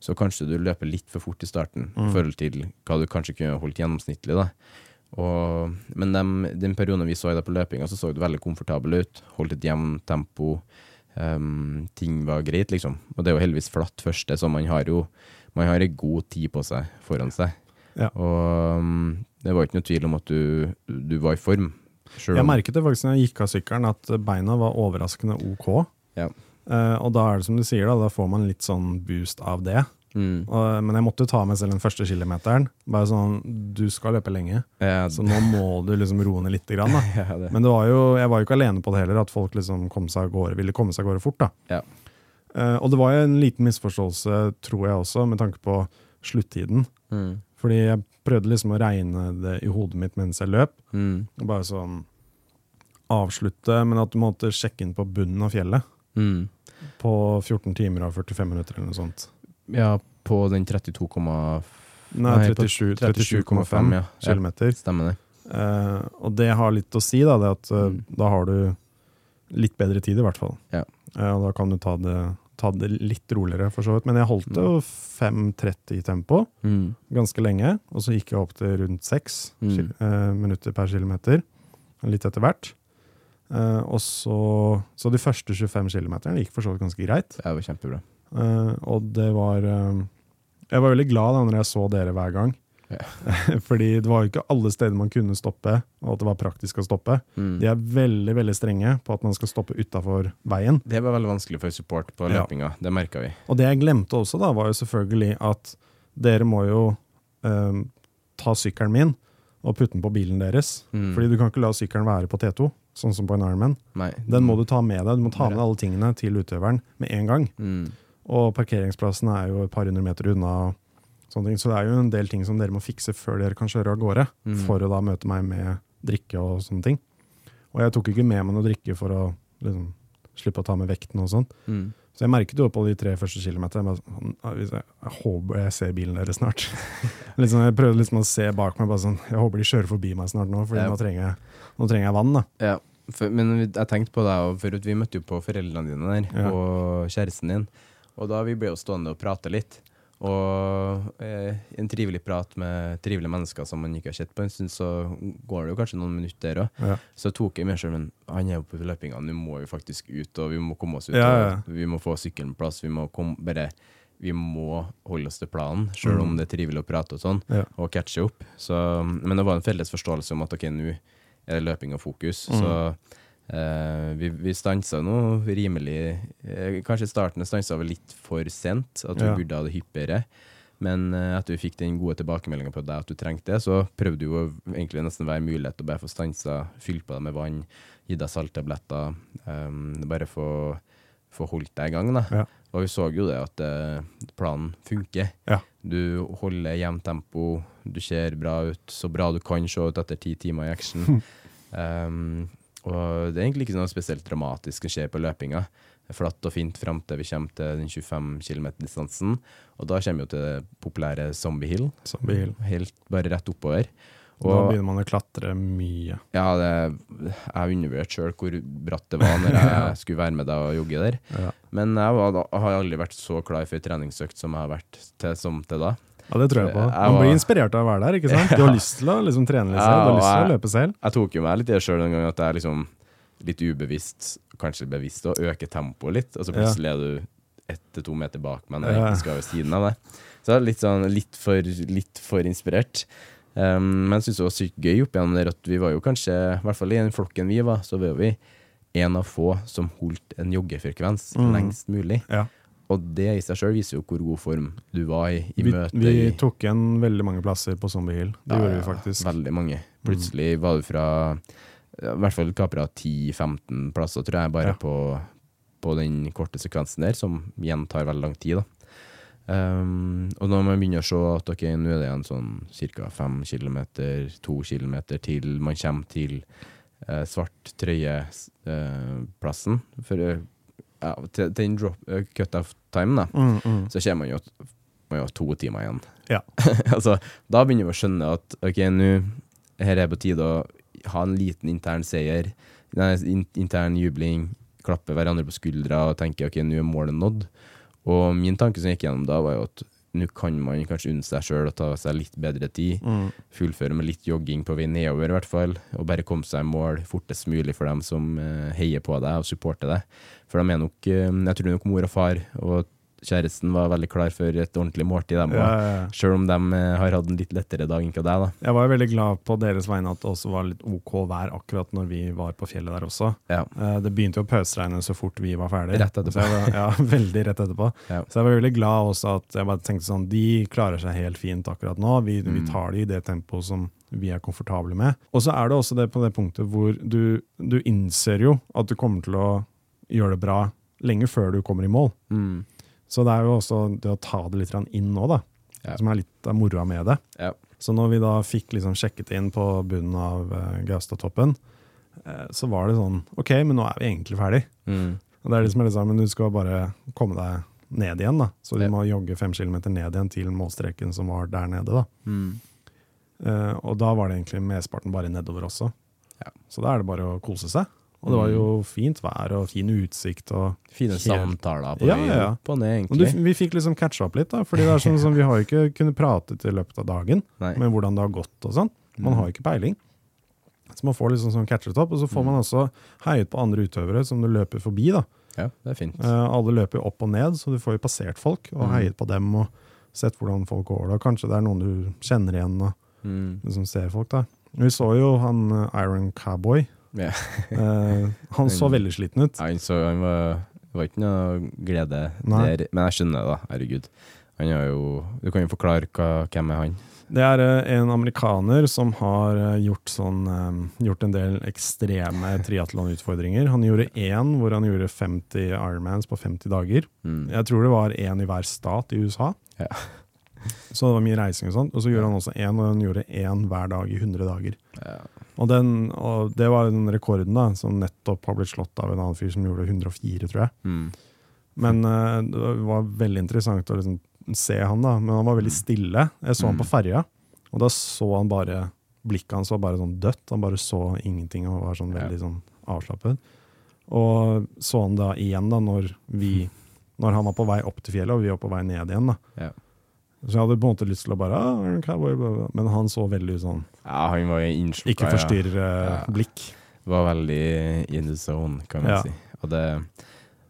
så kanskje du løper litt for fort i starten i Mm. forhold til hva du kanskje kunne holdt gjennomsnittlig. Og, men dem, den perioden vi så deg på løpinga, så så du veldig komfortabel ut. Holdt et jevnt tempo. Um, ting var greit, liksom. Og det er jo heldigvis flatt første, så man har jo man har en god tid på seg foran seg. Ja. Og um, det var ikke noe tvil om at du, du var i form. Selv Jeg merket det faktisk når jeg gikk av sykkelen, at beina var overraskende ok. Ja. Uh, og da er det som du sier, da, da får man litt sånn boost av det. Mm. Og, men jeg måtte ta meg selv den første kilometeren. Bare sånn, du skal løpe lenge, Ja, så nå må du liksom roe ned litt. Grann, ja, det. Men det var jo, jeg var jo ikke alene på det heller, at folk liksom kom seg av gårde, ville komme seg av gårde fort. Ja. Uh, og det var jo en liten misforståelse, tror jeg også, med tanke på sluttiden. Mm. Fordi jeg prøvde liksom å regne det i hodet mitt mens jeg løp. Mm. Bare sånn avslutte, men at du måtte sjekke inn på bunnen av fjellet Mm. på 14 timer og 45 minutter eller noe sånt. Ja, på den 32,5 Nei, Nei, på 37 37,5 37,5 ja. kilometer. Stemmer det. Uh, og det har litt å si, da, det at uh, Mm. da har du litt bedre tid, i hvert fall. Ja. Uh, og da kan du ta det, ta det litt roligere, for så vidt. Men jeg holdt det jo 5.30 i tempo Mm. ganske lenge, og så gikk jeg opp til rundt 6 Mm. eh, minutter per kilometer, litt etter hvert. Eh, og så, så de første 25 kilometerne gikk for så vidt ganske greit. Det var kjempebra. Eh, og det var Jeg var veldig glad da når jeg så dere hver gang. Fordi det var jo ikke alle steder man kunne stoppe, og at det var praktisk å stoppe. Mm. De er veldig veldig strenge på at man skal stoppe utafor veien. Det var veldig vanskelig for support på Ja. det merka vi. Og det jeg glemte også, da, var jo selvfølgelig at dere må jo eh, ta sykkelen min og putte den på bilen deres. Mm. Fordi du kan ikke la sykkelen være på T2, sånn som på en Ironman. Nei. Den må du ta med deg. Du må ta med alle tingene til utøveren med en gang. Mm. Og parkeringsplassen er jo et par hundre meter unna. Sånne ting. Så det er jo en del ting som dere må fikse før dere kan kjøre av gårde. Mm. For å da møte meg med drikke og sånne ting. Og jeg tok ikke med meg noe drikke for å liksom, slippe å ta med vekten og sånn. Mm. Så jeg merket jo på de tre første kilometerne bare sånn, «Ah, hvis jeg, jeg håper jeg ser bilen deres snart. liksom, jeg prøvde liksom å se bak meg. bare sånn, Jeg håper de kjører forbi meg snart nå, for Ja. nå, trenger jeg, nå trenger jeg vann. da. Ja, for, men jeg tenkte på deg, og vi møtte jo på foreldrene dine der, Ja. og kjæresten din. Og da vi ble jo stående og prate litt. Og eh, en trivelig prat med trivelige mennesker som man ikke har sett på en stund, så går det jo kanskje noen minutter òg. Ja. Så tok jeg meg selv, men han er jo på løpinga, nå må vi faktisk ut, og vi må komme oss ut. Ja, ja. Og vi må få sykkelen på plass, vi må komme, bare vi må holde oss til planen, selv om Mm. det er trivelig å prate og sånn, Ja. og catche opp. Så, men det var en felles forståelse om at ok, nå er det løping og fokus. Mm. Så eh, vi, vi stansa nå rimelig uh, Kanskje starten stansa vi litt for sent, at vi Ja. burde ha det hyppigere. Men uh, etter vi fikk den gode tilbakemeldinga på deg at du trengte det, så prøvde jo å egentlig nesten hver mulighet å bare få stansa, fylt på deg med vann, gi deg salttabletter. Um, bare få, få holdt deg i gang. Ja. Og vi så jo det at uh, planen funker. Ja. Du holder jevnt tempo, du ser bra ut, så bra du kan se ut etter ti timer i action. um, Og det er egentlig ikke noe spesielt dramatisk som skjer på løpinga. Det er flatt og fint fram til vi kommer til den 25 km-distansen. Og da kommer vi til det populære Zombie Hill. Zombie Hill. Helt bare rett oppover. Og, da begynner man å klatre mye. ja, det, jeg har undervurdert sjøl hvor bratt det var når jeg skulle være med deg og jogge der. Ja. Men jeg, var, da- har aldri vært så klar for treningsøkt som jeg har vært til, som til da. Ja, det tror jeg på. Man blir inspirert av å være der, ikke sant? Du har lyst til å liksom trene litt selv, du har lyst til å løpe selv. Jeg tok jo meg litt i det sjøl en gang at jeg liksom litt ubevisst, kanskje bevisst, å øke tempoet litt. Og så plutselig er du ett til to meter bak, men jeg egentlig skal ved siden av deg. Så det er litt sånn litt for, litt for inspirert. Um, men jeg syns det var sykt gøy opp igjen der at vi var jo kanskje, i hvert fall i den flokken vi var, så var vi en av få som holdt en joggefrekvens Mm. lengst mulig. Ja. Og det i seg sjøl viser jo hvor god form du var i, i Vi, møte vi tok igjen veldig mange plasser på Zombie Hill. Det Ja, gjorde vi faktisk. Veldig mange. Plutselig var du fra I hvert fall kapra 10-15 plasser, tror jeg, bare Ja. på, på den korte sekvensen der, som igjen tar veldig lang tid. da. Um, og når man begynner å se at ok, nå er det en sånn ca. 5 km, 2 km til man kommer til eh, svart trøye-plassen, for eh, ja, til, den drop, uh, cut-off time, da, Mm, mm. så kommer man jo man har to timer igjen. Ja. altså, da begynner vi å skjønne at ok, nå her er på tide å ha en liten intern seier, intern jubling, klappe hverandre på skuldra og tenke ok, nå er målet nådd. Og min tanke som gikk gjennom da, var jo at nå kan man kanskje unne seg sjøl å ta seg litt bedre tid. Mm. Fullføre med litt jogging på vei nedover, i hvert fall. Og bare komme seg i mål fortest mulig for dem som eh, heier på deg og supporter deg. For de er nok eh, Jeg tror nok mor og far og kjæresten var veldig klar for et ordentlig måltid, dem Ja, ja. Sjøl om de eh, har hatt en litt lettere dag enn deg, da. Jeg var jo veldig glad på deres vegne at det også var litt OK vær akkurat når vi var på fjellet der også. Ja. Eh, Det begynte jo å pøsregne så fort vi var ferdig. Rett etterpå. Var, ja, veldig rett etterpå. Så jeg var veldig glad også at jeg bare tenkte sånn, de klarer seg helt fint akkurat nå. Vi, vi Mm. tar det i det tempoet som vi er komfortable med. Og så er det også det på det punktet hvor du, du innser jo at du kommer til å gjøre det bra lenge før du kommer i mål. Mm. Så det er jo også det å ta det litt inn nå, da. Ja. Som er litt av moroa med det. Ja. Så når vi da fikk liksom sjekket inn på bunnen av uh, Gaustatoppen, eh, så var det sånn OK, men nå er vi egentlig ferdig. Mm. Og det er det liksom litt sånn, Men du skal bare komme deg ned igjen, da. Så du Ja. må jogge fem kilometer ned igjen til målstreken som var der nede. da. Mm. Uh, og da var det egentlig mesteparten bare nedover også. Ja. Så da er det bare å kose seg. Og det var jo fint vær og fin utsikt. og Fine samtaler på Ja, ja, på ned, og du, egentlig. Vi fikk liksom catcha opp litt, da, fordi det er sånn som vi har ikke kunnet prate i løpet av dagen Nei. med hvordan det har gått og sånn. Man Mm. har ikke peiling. Så man får liksom sånn catchet opp, og så får man også heiet på andre utøvere som du løper forbi. da. Ja, det er fint. Uh, alle løper opp og ned, så du får jo passert folk og Mm. heiet på dem og sett hvordan folk går. da. Kanskje det er noen du kjenner igjen og Mm. liksom ser folk. da. Vi så jo han eh, Iron Cowboy. Ja. Eh, han så veldig sliten ut. Han, så, han var, det var ikke noe glede Nei. der, men jeg skjønner det, da. Herregud. Han har jo Du kan jo forklare hva, hvem er han? Det er eh, en amerikaner som har eh, gjort, sånn, eh, gjort en del ekstreme triatlonutfordringer. Han gjorde én hvor han gjorde 50 Ironmans på 50 dager. Mm. Jeg tror det var én i hver stat i USA. Ja. Så det var mye reising og sånt. Og så gjorde han også én og han gjorde én hver dag i 100 dager. Ja. Og, den, og det var den rekorden da, som nettopp har blitt slått av en annen fyr som gjorde 104, tror jeg. Mm. Men uh, det var veldig interessant å liksom se han, da. Men han var veldig stille. Jeg så han Mm. på ferja, og da så han bare Blikket hans var bare sånn dødt. Han bare så ingenting og var sånn Ja. veldig sånn avslappet. Og så han da igjen da når vi Når han var på vei opp til fjellet, og vi var på vei ned igjen. da. Ja. Så jeg hadde på en måte lyst til å bare ah, Cowboy. Men han så veldig sånn ja, han var innslukka. ikke forstyrr-blikk. Var veldig in the zone, kan man Ja. si. Og det,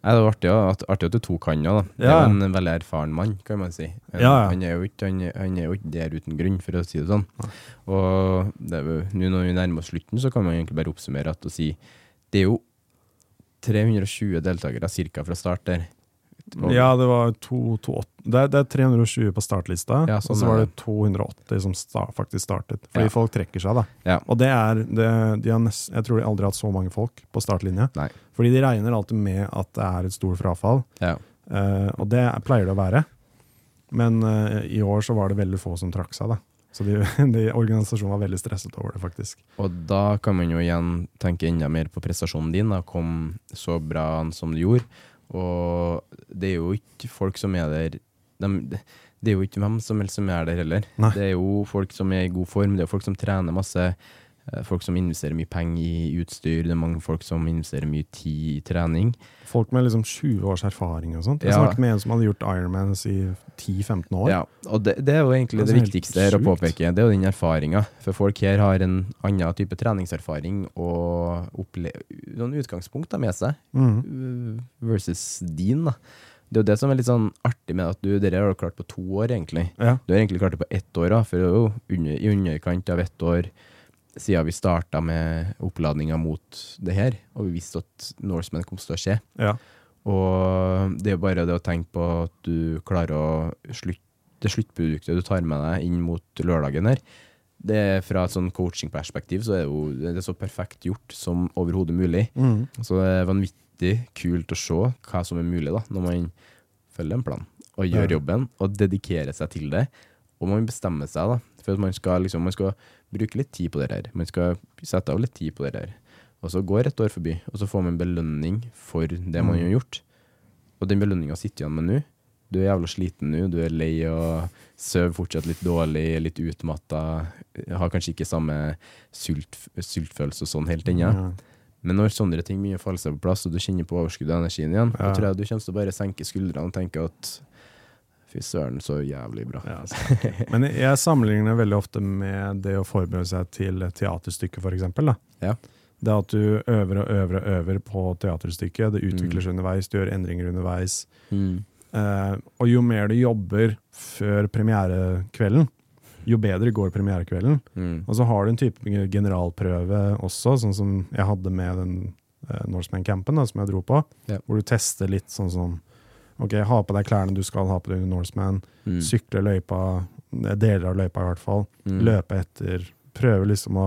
det var artig, at, artig at du tok han òg, da. Det er en veldig erfaren mann, kan man si. Ja, ja. Han, er jo ikke, han, han er jo ikke der uten grunn, for å si det sånn. Og nå når vi nærmer oss slutten, så kan man egentlig bare oppsummere at å si det er jo 320 deltakere cirka fra start der. Og- Ja, det var to, det, er, det er 320 på startlista, Ja, og sånn så var det 280 som sta, faktisk startet. Fordi Ja. folk trekker seg, da. Ja. Og det er det, de har nest, Jeg tror de aldri har hatt så mange folk på startlinja. Nei. Fordi de regner alltid med at det er et stort frafall, Ja. eh, og det pleier det å være. Men uh, i år så var det veldig få som trakk seg, da. Så de, de, organisasjonen var veldig stresset over det, faktisk. Og da kan man jo igjen tenke enda mer på prestasjonen din. da, Kom så bra an som du gjorde. Og det er jo ikke folk som er der de, Det er jo ikke hvem som helst som er der heller. Nei. Det er jo folk som er i god form, det er folk som trener masse. Eh, Folk som investerer mye penger i utstyr, det er mange folk som investerer mye tid i trening. Folk med liksom 20 års erfaring og sånt. Jeg Ja. snakket med en som hadde gjort Ironmans i 10-15 år. Ja, og det, det er jo egentlig Det det, viktigste her å påpeke. Det er jo den erfaringa. For folk her har en annen type treningserfaring og noen utgangspunkt da med seg, Mhm. uh, versus din. da. Det er jo det som er litt sånn artig med at du dere har du klart på to år, egentlig. ja. Du har egentlig klart det på ett år, da, for det er jo under, i underkant av ett år siden vi starta med oppladninga mot det her, og vi visste at Norseman kom til å skje. ja. Og det er jo bare det å tenke på at du klarer å slutte det sluttproduktet du tar med deg inn mot lørdagen her, det er fra et sånn coachingperspektiv så er det jo det er så perfekt gjort som overhodet mulig. Mm. Så det er vanvittig kult å se hva som er mulig da, når man følger en plan og gjør jobben og dedikerer seg til det. Og man bestemmer seg da, for man skal, liksom, man skal bruke litt tid på det her. Man skal sette av litt tid på det her. Og så går et år forbi, og så får man belønning for det man Mm. har gjort. Og den belønninga sitter igjen med nå. Du er jævla sliten nå, du er lei og sover fortsatt litt dårlig, litt utmatta, har kanskje ikke samme sult, sultfølelse og sånn helt ennå. Ja. Men når sånne ting begynner å falle seg på plass, og du kjenner på overskuddet av energien igjen, Ja. da tror jeg du kommer til å bare senke skuldrene og tenke at fy søren, så jævlig bra. Ja, så. Men jeg sammenligner veldig ofte med det å forberede seg til teaterstykket, f.eks. Ja. Det at du øver og øver og øver på teaterstykket. Det utvikler Mm. underveis, du gjør endringer underveis. Mm. Uh, og jo mer du jobber før premierekvelden, jo bedre går premierekvelden. Mm. Og så har du en type generalprøve også, sånn som jeg hadde med den uh, Norseman-campen som jeg dro på. Ja. Hvor du tester litt sånn som Ok, ha på deg klærne du skal ha på deg Norseman. Mm. Sykle løypa, eh, deler av løypa i hvert fall. Mm. Løpe etter. Prøve liksom å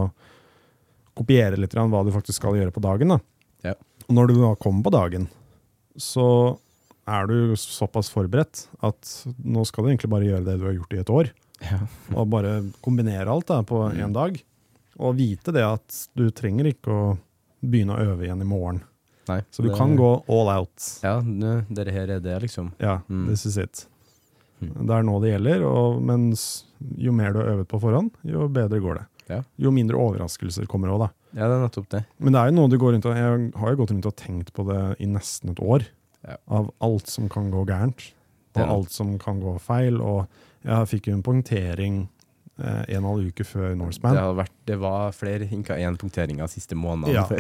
kopiere litt hva du faktisk skal gjøre på dagen. da. Ja. Og når du da kommer på dagen, så er du såpass forberedt at nå skal du egentlig bare gjøre det du har gjort i et år. Ja. Og bare kombinere alt da, på Mm. dag. Og vite det at du trenger ikke å begynne å øve igjen i morgen. Nei, Så du det- kan gå all out. Ja, dette her er det, liksom. Ja, Mm. this is it. Mm. Det er nå det gjelder, og mens jo mer du har øvet på forhånd, jo bedre går det. Ja. Jo mindre overraskelser kommer òg, da. Ja, det er nettopp det. Men det er jo noe du går rundt og Jeg har jo gått rundt og tenkt på det i nesten et år. Ja. Av alt som kan gå gærent, og alt som kan gå feil. Og jeg fikk jo en punktering en og en halv uke før Norseman. Det, vært, det var flere hinka én punktering av siste måneden Ja. før.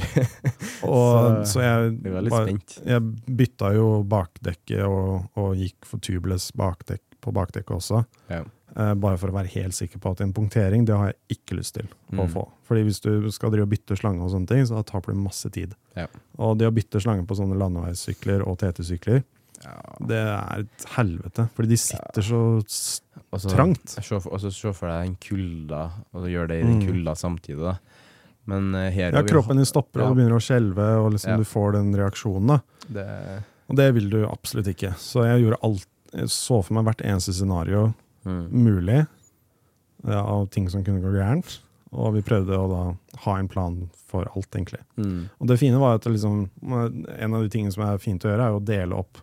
Og, så- så, jeg, var bare- jeg bytta jo bakdekket og, og gikk for tubeless bakdekk på bakdekket også. Ja. Eh, bare for å være helt sikker på at en punktering det har jeg ikke lyst til å Mm. få. Fordi hvis du skal drive og bytte slange og sånne ting, så taper du masse tid. Ja. Og det å bytte slange på sånne landeveissykler og TT-sykler. Det er et helvete. Fordi de sitter så s- Og så- trangt. Se for, for deg en kulde, og så gjør det i den Mm. kulda samtidig. da. Men eh, her Ja, kroppen din stopper, og du begynner å skjelve, og liksom Ja. du får den reaksjonen. da. Det, Og det vil du absolutt ikke. Så jeg gjorde alt Jeg så for meg hvert eneste scenario mm. mulig ja, av ting som kunne gå gærent. Og vi prøvde å da ha en plan for alt, egentlig. Mm. Og det fine var at liksom, en av de tingene som er fint å gjøre, er å dele opp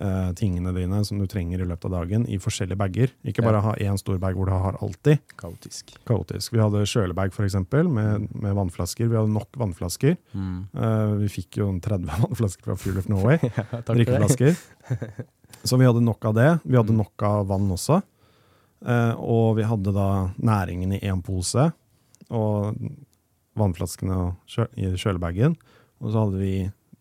eh, tingene dine som du trenger i løpet av dagen, i forskjellige bager. Ikke bare Ja. ha én stor bag hvor du har alltid. Kaotisk. Kaotisk. Vi hadde kjølebag, for eksempel, med, med vannflasker. Vi hadde nok vannflasker. Mm. Eh, vi fikk jo 30 vannflasker fra Fuel of Norway. Ja, drikkeflasker. Så vi hadde nok av det. Vi hadde Mm. nok av vann også. Eh, og vi hadde da næringen i én pose, og vannflaskene og kjø i kjølebagen. Og så hadde vi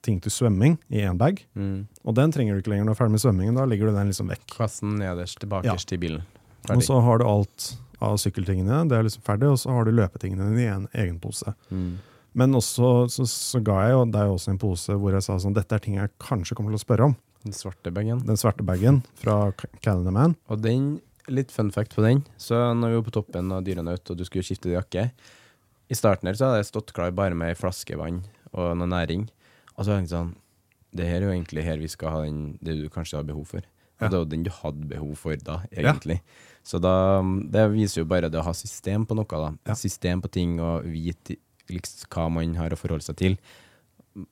ting til svømming i én bag. Mm. Og den trenger du ikke lenger når du er ferdig med svømmingen. Da legger du den liksom vekk. Kassen nederst, bakerst i bilen. Og så har du alt av sykkeltingene, det er liksom ferdig, og så har du løpetingene dine i en egen pose. Mm. Men også så, så ga jeg jo deg også en pose hvor jeg sa sånn, dette er ting jeg kanskje kommer til å spørre om. Den svarte bagen. Den svarte bagen fra Canada Man. Og den, litt fun fact på den, så når vi var på toppen av Dyrenaut og du skulle skifte jakke I starten her så hadde jeg stått klar bare med ei flaske vann og noe næring. Og så tenkte jeg sånn Det her er jo egentlig her vi skal ha den, det du kanskje har behov for. Og det var jo den du hadde behov for da, egentlig. Så da, det viser jo bare det å ha system på noe, da. Ja. System på ting og vite liksom, hva man har å forholde seg til.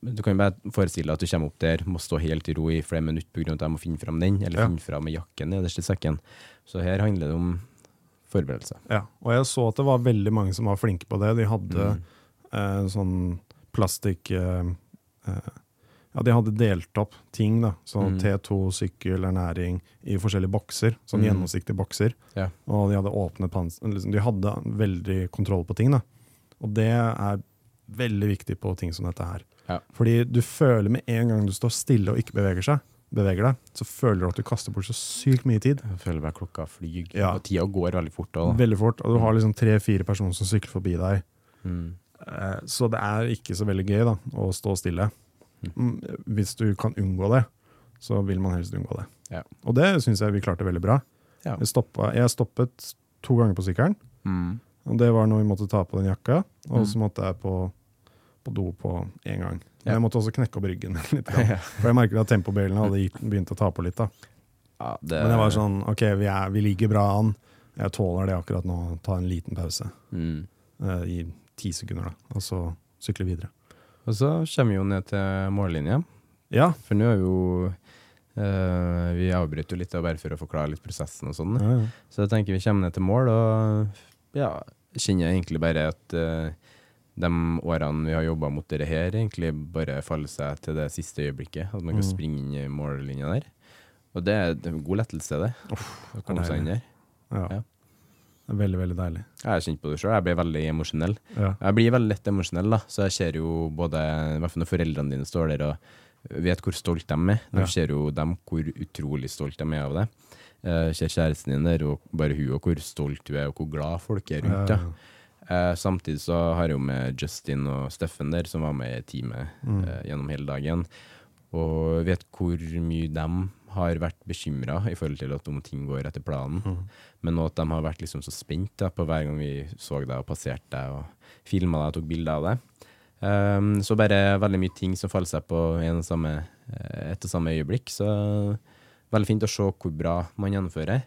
Du kan bare forestille deg at du kommer opp der, må stå helt i ro i flere minutter pga. at jeg må finne fram den, eller Ja. finne fram jakken nederst i sekken. Så her handler det om forberedelse. Ja, og jeg så at det var veldig mange som var flinke på det. De hadde Mm. eh, sånn plastikk eh, Ja, de hadde delt opp ting, da. Sånn Mm. T2, sykkel, ernæring, i forskjellige bokser. Sånn Mm. gjennomsiktige bokser. Ja. Og de hadde åpnet panser Liksom, de hadde veldig kontroll på ting, da. Og det er veldig viktig på ting som dette her. Ja. Fordi du føler med en gang du står stille og ikke beveger seg, beveger deg, så føler du at du kaster bort så sykt mye tid. Jeg føler meg klokka flyr, Ja. og tida går veldig fort. da. Veldig fort. Og du har liksom tre-fire personer som sykler forbi deg. Mm. Eh, Så det er ikke så veldig gøy da, å stå stille. Mm, Hvis du kan unngå det, så vil man helst unngå det. Ja. Og det syns jeg vi klarte veldig bra. Ja. Jeg, stoppa, jeg stoppet to ganger på sykkelen. Mm. Og det var når vi måtte ta på den jakka, og Mm. så måtte jeg på, på do på én gang. Men Ja. jeg måtte også knekke opp ryggen litt. For jeg merket at tempobilene hadde begynt å ta på litt. da. Ja, det, Men jeg var sånn, ok, vi, er, vi ligger bra an. Jeg tåler det akkurat nå. Ta en liten pause mm. Uh, i ti sekunder, da. Og så sykle videre. Og så kommer vi jo ned til mållinja. Ja, For nå er jo eh, Vi avbryter jo litt da, bare for å forklare litt prosessen og sånn. ja, ja. Så jeg tenker vi kommer ned til mål, og ja, kjenner jeg egentlig bare at eh, de årene vi har jobba mot dette her, egentlig bare faller seg til det siste øyeblikket. At man kan Mm. springe inn i mållinja der. Og det er en god lettelse, det. å komme seg inn der. ja. Ja. Det er veldig, veldig deilig. Jeg har kjent på det sjøl, jeg blir veldig emosjonell. Ja. Jeg blir veldig lett emosjonell, da, så jeg ser jo både i hvert fall når foreldrene dine står der og vet hvor stolt de er. Du Ja. ser jo dem hvor utrolig stolt de er av det. Uh, ser kjæresten din der, og bare hun, og hvor stolt hun er, og hvor glad folk er rundt Ja. Eh, samtidig så har jeg jo med Justin og Steffen der, som var med i teamet Mm. eh, gjennom hele dagen, og vet hvor mye de har vært bekymra i forhold til at om ting går etter planen, Mm. men nå at de har vært liksom så spent da, på hver gang vi så deg og passerte deg og filma deg og tok bilder av deg. Um, så bare veldig mye ting som faller seg på en og samme, eh, et og samme øyeblikk. Så veldig fint å se hvor bra man gjennomfører.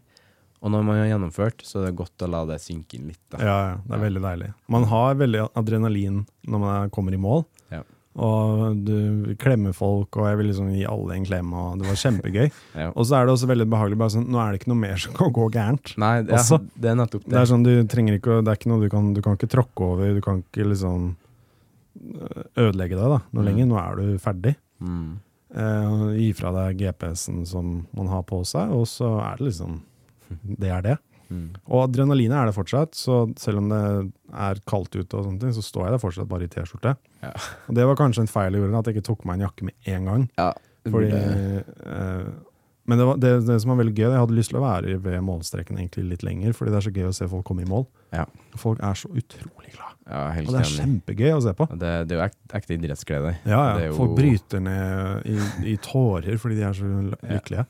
Og når man har gjennomført, så er det godt å la det synke inn litt. Da. Ja, ja, det er veldig deilig. Man har veldig adrenalin når man er- kommer i mål. Ja. Og du klemmer folk, og jeg vil liksom gi alle en klem, og det var kjempegøy. Ja. Og så er det også veldig behagelig, bare sånn, nå er det ikke noe mer som kan gå gærent. Nei, det, Også- det er nettopp det. Det er sånn, du trenger ikke, det er ikke noe du kan, du kan ikke tråkke over, du kan ikke liksom øh, ødelegge deg da, noe Mm. lenger. Nå er du ferdig. Mm. Eh, gi fra deg GPS-en som man har på seg, og så er det liksom, det er det. Mm. Og adrenalinet er det fortsatt, så selv om det er kaldt ute, og sånne ting, så står jeg der fortsatt bare i T-skjorte. Ja. Og det var kanskje en feil jeg gjorde, at jeg ikke tok meg en jakke med en gang. Ja, Fordi, det- eh, men det, var, det, det som var veldig gøy, jeg hadde lyst til å være ved målstreken egentlig litt lenger, fordi det er så gøy å se folk komme i mål. Ja. Folk er så utrolig glad. ja, helt Og det er kjempegøy å se på. Det, det er jo ekte, ekte idrettsglede. Ja, ja. jo- Folk bryter ned i, i tårer fordi de er så lykkelige.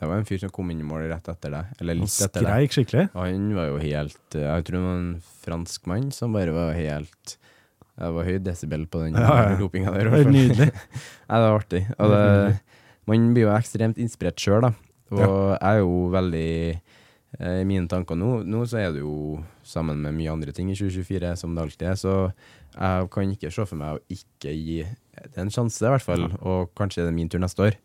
Det var en fyr som kom inn i mål rett etter deg, eller Han litt etter deg. skreik skikkelig. Og han var jo helt eh, Jeg tror det var en fransk mann som bare var helt Det var høy desibel på den Ja, ja. ropinga der. Det er nydelig. Nei, det var artig. Og det, man blir jo ekstremt inspirert sjøl, da. Og Ja. jeg er jo veldig eh, I mine tanker nå, nå så er det jo sammen med mye andre ting i 2024, som det alltid er, så jeg kan ikke se for meg å ikke gi det en sjanse, i hvert fall. Og kanskje er det min tur neste år.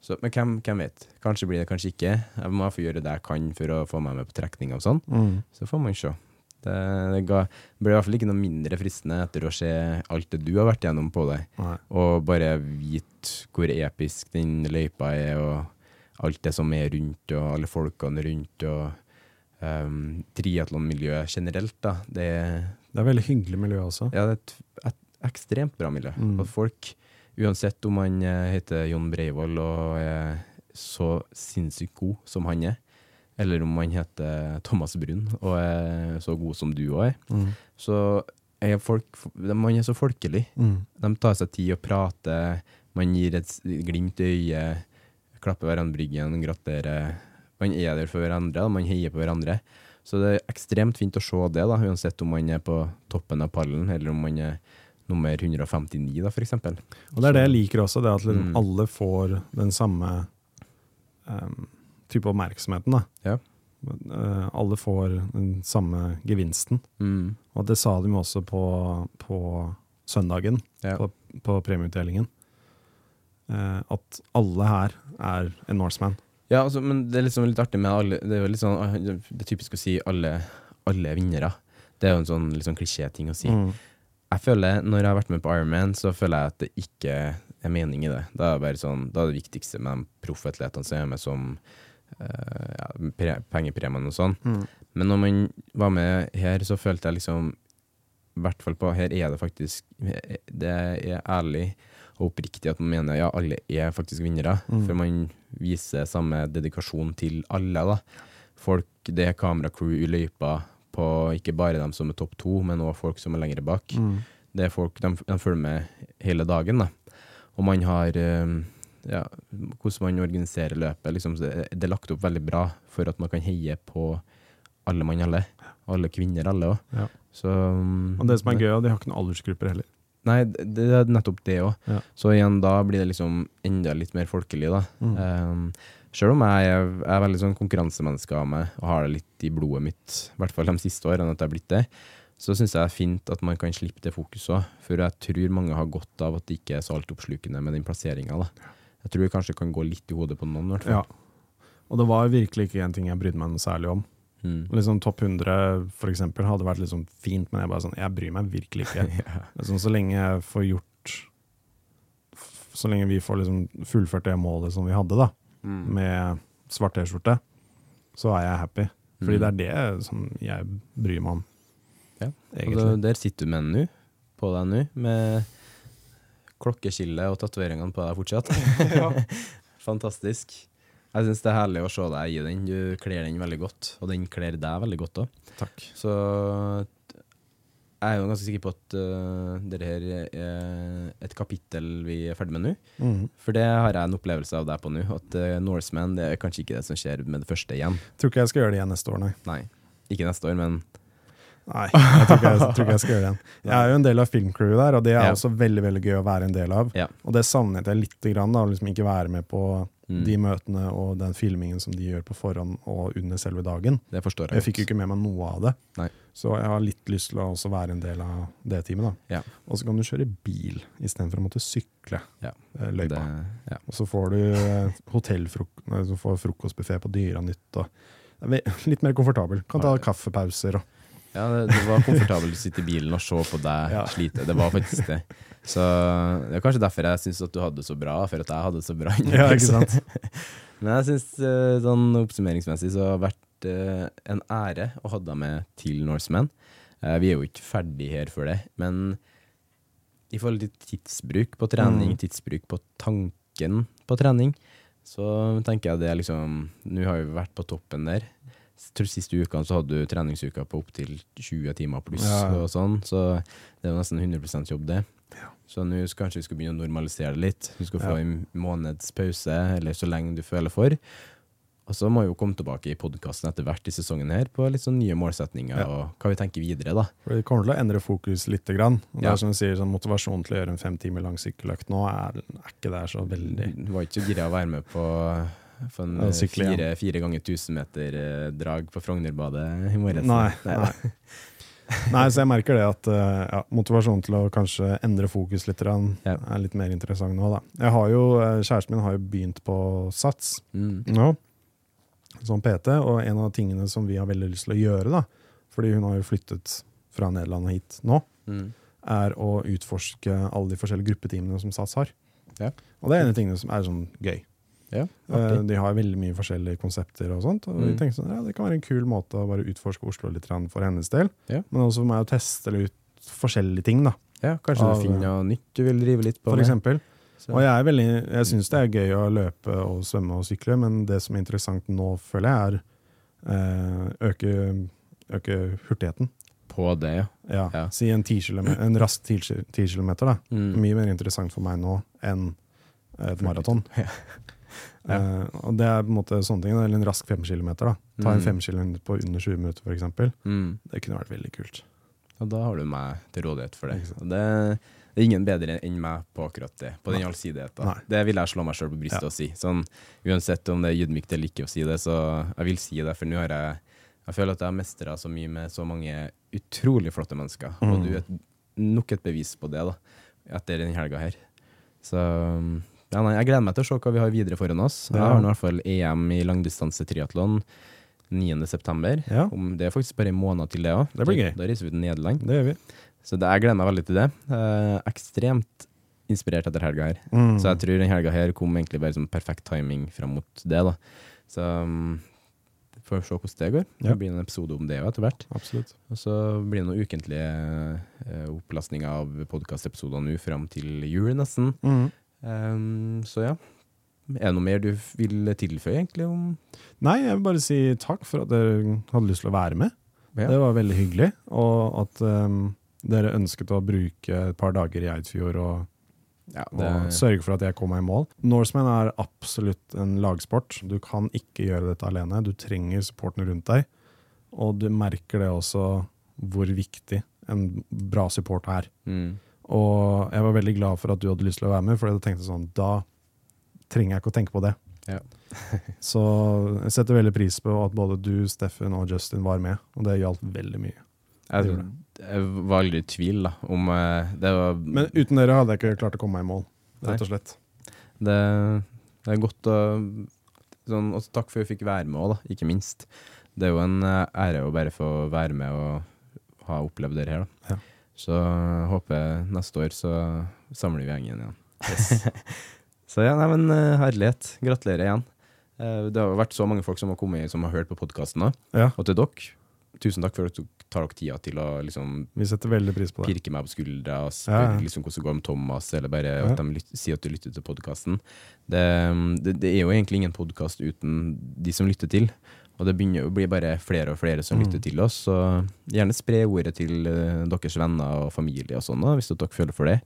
Så, men hvem, hvem vet? Kanskje blir det, kanskje ikke. Jeg må få gjøre det jeg kan for å få meg med på trekning og sånn. Mm. Så får man se. Det, det ga, ble i hvert fall ikke noe mindre fristende etter å se alt det du har vært gjennom på deg, Nei. og bare vite hvor episk den løypa er, og alt det som er rundt, og alle folkene rundt, og um, triatlonmiljøet generelt, da. Det, Det er veldig hyggelig miljø også. ja, det er et, et ekstremt bra miljø. Mm. At folk, uansett om han eh, heter Jon Breivoll og er så sinnssykt god som han er, eller om han heter Thomas Brun og er så god som du òg er, Mm. så er folk Man er så folkelig. Mm. De tar seg tid å prate, man gir et glimt i øyet, klapper hverandre bryggen, ryggen, gratulerer. Man er der for hverandre, man heier på hverandre. Så det er ekstremt fint å se det, da, uansett om man er på toppen av pallen, eller om man er nummer 159, da, eksempel. Og det er det jeg liker også, det at liksom Mm. alle får den samme um, type oppmerksomheten. da. Ja. Uh, alle får den samme gevinsten. Mm. Og det sa de også på, på søndagen, Ja. på, på premieutdelingen. Uh, at alle her er en Norseman. Ja, altså, men det er liksom litt artig med alle Det er jo litt sånn Det er typisk å si alle, alle vinnere. Det er jo en sånn sånn klisjé-ting å si. Mm. Jeg føler, når jeg har vært med på Ironman, så føler jeg at det ikke er mening i det. Da er det bare sånn, da er det viktigste med de proffatletene som er med som uh, ja, pre pengepremiene og sånn. Mm. Men når man var med her, så følte jeg liksom I hvert fall på her er det faktisk Det er ærlig og oppriktig at man mener ja, alle er faktisk vinnere. Mm. For man viser samme dedikasjon til alle. da. Folk, Det er kameracrew i løypa på ikke bare dem som er topp to, men òg folk som er lenger bak. Mm. Det er folk, de, de følger med hele dagen. da. Og man har eh, ja, Hvordan man organiserer løpet. Liksom, det, er lagt opp veldig bra for at man kan heie på alle mann alle. Alle kvinner, alle òg. Ja. Mm, Og det som er gøy, er at de har ikke noen aldersgrupper heller. Nei, det, det er nettopp det òg. Ja. Så igjen, da blir det liksom enda litt mer folkelig, da. Mm. Um, Sjøl om jeg er, er veldig sånn konkurransemenneske av meg, og har det litt i blodet mitt, i hvert fall de siste årene at jeg har blitt det, så syns jeg det er fint at man kan slippe det fokuset òg. For jeg tror mange har godt av at det ikke er så altoppslukende med den plasseringa. Jeg tror det kanskje kan gå litt i hodet på noen, hvert fall. Ja. Og det var virkelig ikke en ting jeg brydde meg noe særlig om. Mm. Liksom Topp 100 for eksempel, hadde vært liksom fint, men jeg bare sånn, jeg bryr meg virkelig ikke. ja. Liksom, så lenge jeg får gjort Så lenge vi får liksom fullført det målet som vi hadde, da, Mm. med svart T-skjorte, så er jeg happy. Fordi Mm. det er det som jeg bryr meg om. Ja. Og der sitter du med den nå, på deg nå, med klokkeskillet og tatoveringene på deg fortsatt. Fantastisk. Jeg syns det er herlig å se deg i den. Du kler den veldig godt, og den kler deg veldig godt òg. Så jeg er jo ganske sikker på at uh, dette her er et kapittel vi er ferdig med nå. Mm. For det har jeg en opplevelse av deg på nå, at uh, Norseman det er kanskje ikke det som skjer med det første igjen. Tror ikke jeg skal gjøre det igjen neste år, nei. Nei. Ikke neste år, men Nei, jeg tror ikke jeg, tror ikke jeg skal gjøre det igjen. Jeg er jo en del av filmcrewet der, og det er Ja. også veldig veldig gøy å være en del av. Ja. Og det savnet jeg litt, grann, da, å liksom ikke være med på Mm. de møtene og den filmingen som de gjør på forhånd og under selve dagen. det forstår jeg. Jeg fikk jo ikke med meg noe av det, Nei. så jeg har litt lyst til å også være en del av det teamet. da. Ja. Og så kan du kjøre bil istedenfor å måtte sykle Ja. eh, løypa. Det, ja. Og så får du eh, hotellfrok- frokostbuffé på Dyranytt. Litt mer komfortabel. Kan ta kaffepauser og Ja, det, det var komfortabelt å sitte i bilen og se på deg Ja. slite. Det var faktisk det. Så det er kanskje derfor jeg syns at du hadde det så bra, for at jeg hadde det så bra. Ja, ikke sant? Men jeg syns sånn oppsummeringsmessig så har det vært eh, en ære å ha deg med til Norseman. Eh, vi er jo ikke ferdig her for det, men i forhold til tidsbruk på trening, Mm. tidsbruk på tanken på trening, så tenker jeg det er liksom Nå har vi vært på toppen der. Siste ukene så hadde du treningsuka på opptil 20 timer pluss ja. og sånn, så det er nesten 100 jobb, det. Så nå kanskje vi skal begynne å normalisere det litt. Du skal få Ja. en måneds pause, eller så lenge du føler for. Og så må vi jo komme tilbake i podkasten etter hvert i sesongen her på litt sånn nye målsetninger Ja. og hva vi tenker videre, da. For Det kommer til å endre fokus litt. Grann. Og det er som du sier, sånn Motivasjonen til å gjøre en fem timer lang sykkeløkt nå er, er ikke der så veldig Du var ikke så gira å være med på, på en Ja, eh, sykle fire, fire ganger 1000 meter eh, drag på Frognerbadet i morges. Nei. nei. nei, så jeg merker det at eh, ja, motivasjonen til å kanskje endre fokus litt er litt mer interessant nå. da. Jeg har jo, eh, Kjæresten min har jo begynt på SATS Mm. nå, som PT, og en av tingene som vi har veldig lyst til å gjøre, da, fordi hun har jo flyttet fra Nederland og hit nå, Mm. er å utforske alle de forskjellige gruppetimene som SATS har. Ja. Og det er en av tingene som er sånn gøy. Ja, Eh. De har veldig mye forskjellige konsepter og sånt. Og vi Mm. tenkte sånn, ja, Det kan være en kul måte å bare utforske Oslo litt for hennes del. Ja. Men også for meg å teste ut forskjellige ting, da, Ja, kanskje Av- du finner noe nytt du vil drive litt på for med. eksempel. Så- Og jeg er veldig, jeg syns det er gøy å løpe og svømme og sykle, men det som er interessant nå, føler jeg, er eh, øke, øke hurtigheten. På det, ja. Ja, Ja. Si en, 10 en rask 10 10 kilometer. Da. Mm. Mye mer interessant for meg nå enn et maraton. Ja. Ja. Eh, og det er på en måte sånne ting, eller en rask fem kilometer. Da. Ta en Mm. fem kilometer på under 20 minutter, f.eks. Mm. Det kunne vært veldig kult. Og da har du meg til rådighet for det. Og det, Det er ingen bedre enn meg på akkurat det, på den allsidigheten. Det vil jeg slå meg sjøl på brystet Ja. og si. Sånn, uansett om det er ydmykt eller ikke å si det, så jeg vil si det, for nå har jeg Jeg føler at jeg har mestra så mye med så mange utrolig flotte mennesker, og Mm. du er nok et bevis på det, da, etter den helga her. Så ja, nei, jeg gleder meg til å se hva vi har videre foran oss. Jeg har nå i hvert fall EM i langdistanse triatlon 9.9. Ja. Om Det er faktisk bare en måned til det òg. Det blir gøy. Da reiser vi til Nederland. Det gjør vi. Så det, jeg gleder meg veldig til det. Eh, ekstremt inspirert etter helga her. Mm. Så jeg tror den helga her kom egentlig bare som perfekt timing fram mot det. da. Så um, får vi se hvordan det går. Ja. Det blir en episode om det etter hvert. Absolutt. Og så blir det noen ukentlige eh, opplastninger av podkastepisoder nå fram til jul, nesten. Mm. Um, så ja. Er det noe mer du vil tilføye, egentlig? om Nei, jeg vil bare si takk for at dere hadde lyst til å være med. Ja. Det var veldig hyggelig. Og at um, dere ønsket å bruke et par dager i Eidfjord og, Ja, og sørge for at jeg kom meg i mål. Norseman er absolutt en lagsport. Du kan ikke gjøre dette alene. Du trenger supporten rundt deg. Og du merker det også hvor viktig en bra support er. mm, Og jeg var veldig glad for at du hadde lyst til å være med, for jeg tenkte sånn, da trenger jeg ikke å tenke på det. Ja. så jeg setter veldig pris på at både du, Steffen og Justin var med, og det hjalp veldig mye. jeg, Det jeg var aldri i tvil da, om eh, det var Men uten dere hadde jeg ikke klart å komme meg i mål, rett og slett. Det, det er godt å sånn, Og takk for at vi fikk være med òg, ikke minst. Det er jo en eh, ære å bare få være med og ha opplevd det her. Da. Ja. Så jeg håper neste år så samler vi gjengen igjen. så ja, nei, men eh, herlighet. Gratulerer igjen. Eh, det har vært så mange folk som har kommet som har hørt på podkasten òg. Ja, Og til dere, tusen takk for at dere tar dere tida til å liksom vi setter veldig pris på det. pirke meg på skuldra og spørre ja. liksom, hvordan det går med Thomas, eller bare Ja. at de lyt, sier at du lytter til podkasten. Det, det, det er jo egentlig ingen podkast uten de som lytter til. Og det begynner å bli bare flere og flere som Mm. lytter til oss. Så gjerne spre ordet til eh, deres venner og familie og sånn, hvis dere føler for det.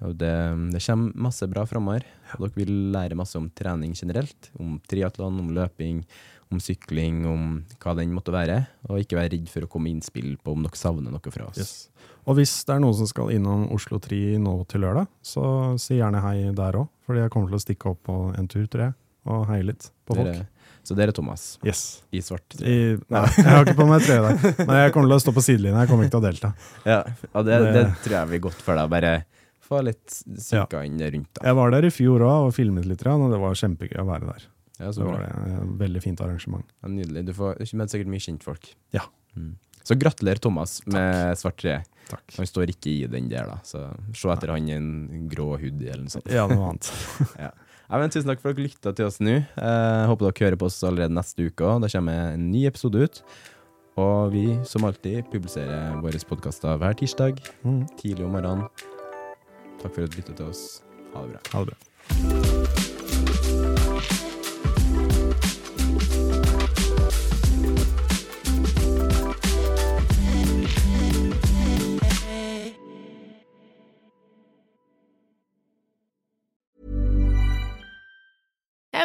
Og det, det kommer masse bra framover. Dere vil lære masse om trening generelt. Om triatlon, om løping, om sykling, om hva den måtte være. Og ikke være redd for å komme med innspill på om dere savner noe fra oss. Yes. Og hvis det er noen som skal innom Oslo Tri nå til lørdag, så si gjerne hei der òg, fordi jeg kommer til å stikke opp på en tur, tror jeg, og heie litt på folk. Dere, så dere, Thomas, Yes. i svart. I, nei, jeg har ikke på meg trøye der, men jeg kommer til å stå på sidelinja. Jeg kommer ikke til å delta. Ja, ja det, Det- tror jeg blir godt for deg. Bare få litt synka inn rundt. Da. Jeg var der i fjor òg og filmet litt, og det var kjempegøy å være der. Ja, så Det var det. et Veldig fint arrangement. Ja, nydelig. Du får med sikkert mye kjentfolk. Ja. Mm. Så gratulerer, Thomas, med svart tre. Takk. Han står ikke i den der, da. Så se etter han i en grå hoodie eller noe sånt. Ja, noe annet. Ja. Ja, men tusen takk for at dere lytta til oss nå. Eh, håper dere hører på oss allerede neste uke. Da kommer en ny episode ut. Og vi, som alltid, publiserer våre podkaster hver tirsdag Mm. tidlig om morgenen. Takk for at du lytta til oss. Ha det bra. Ha det bra.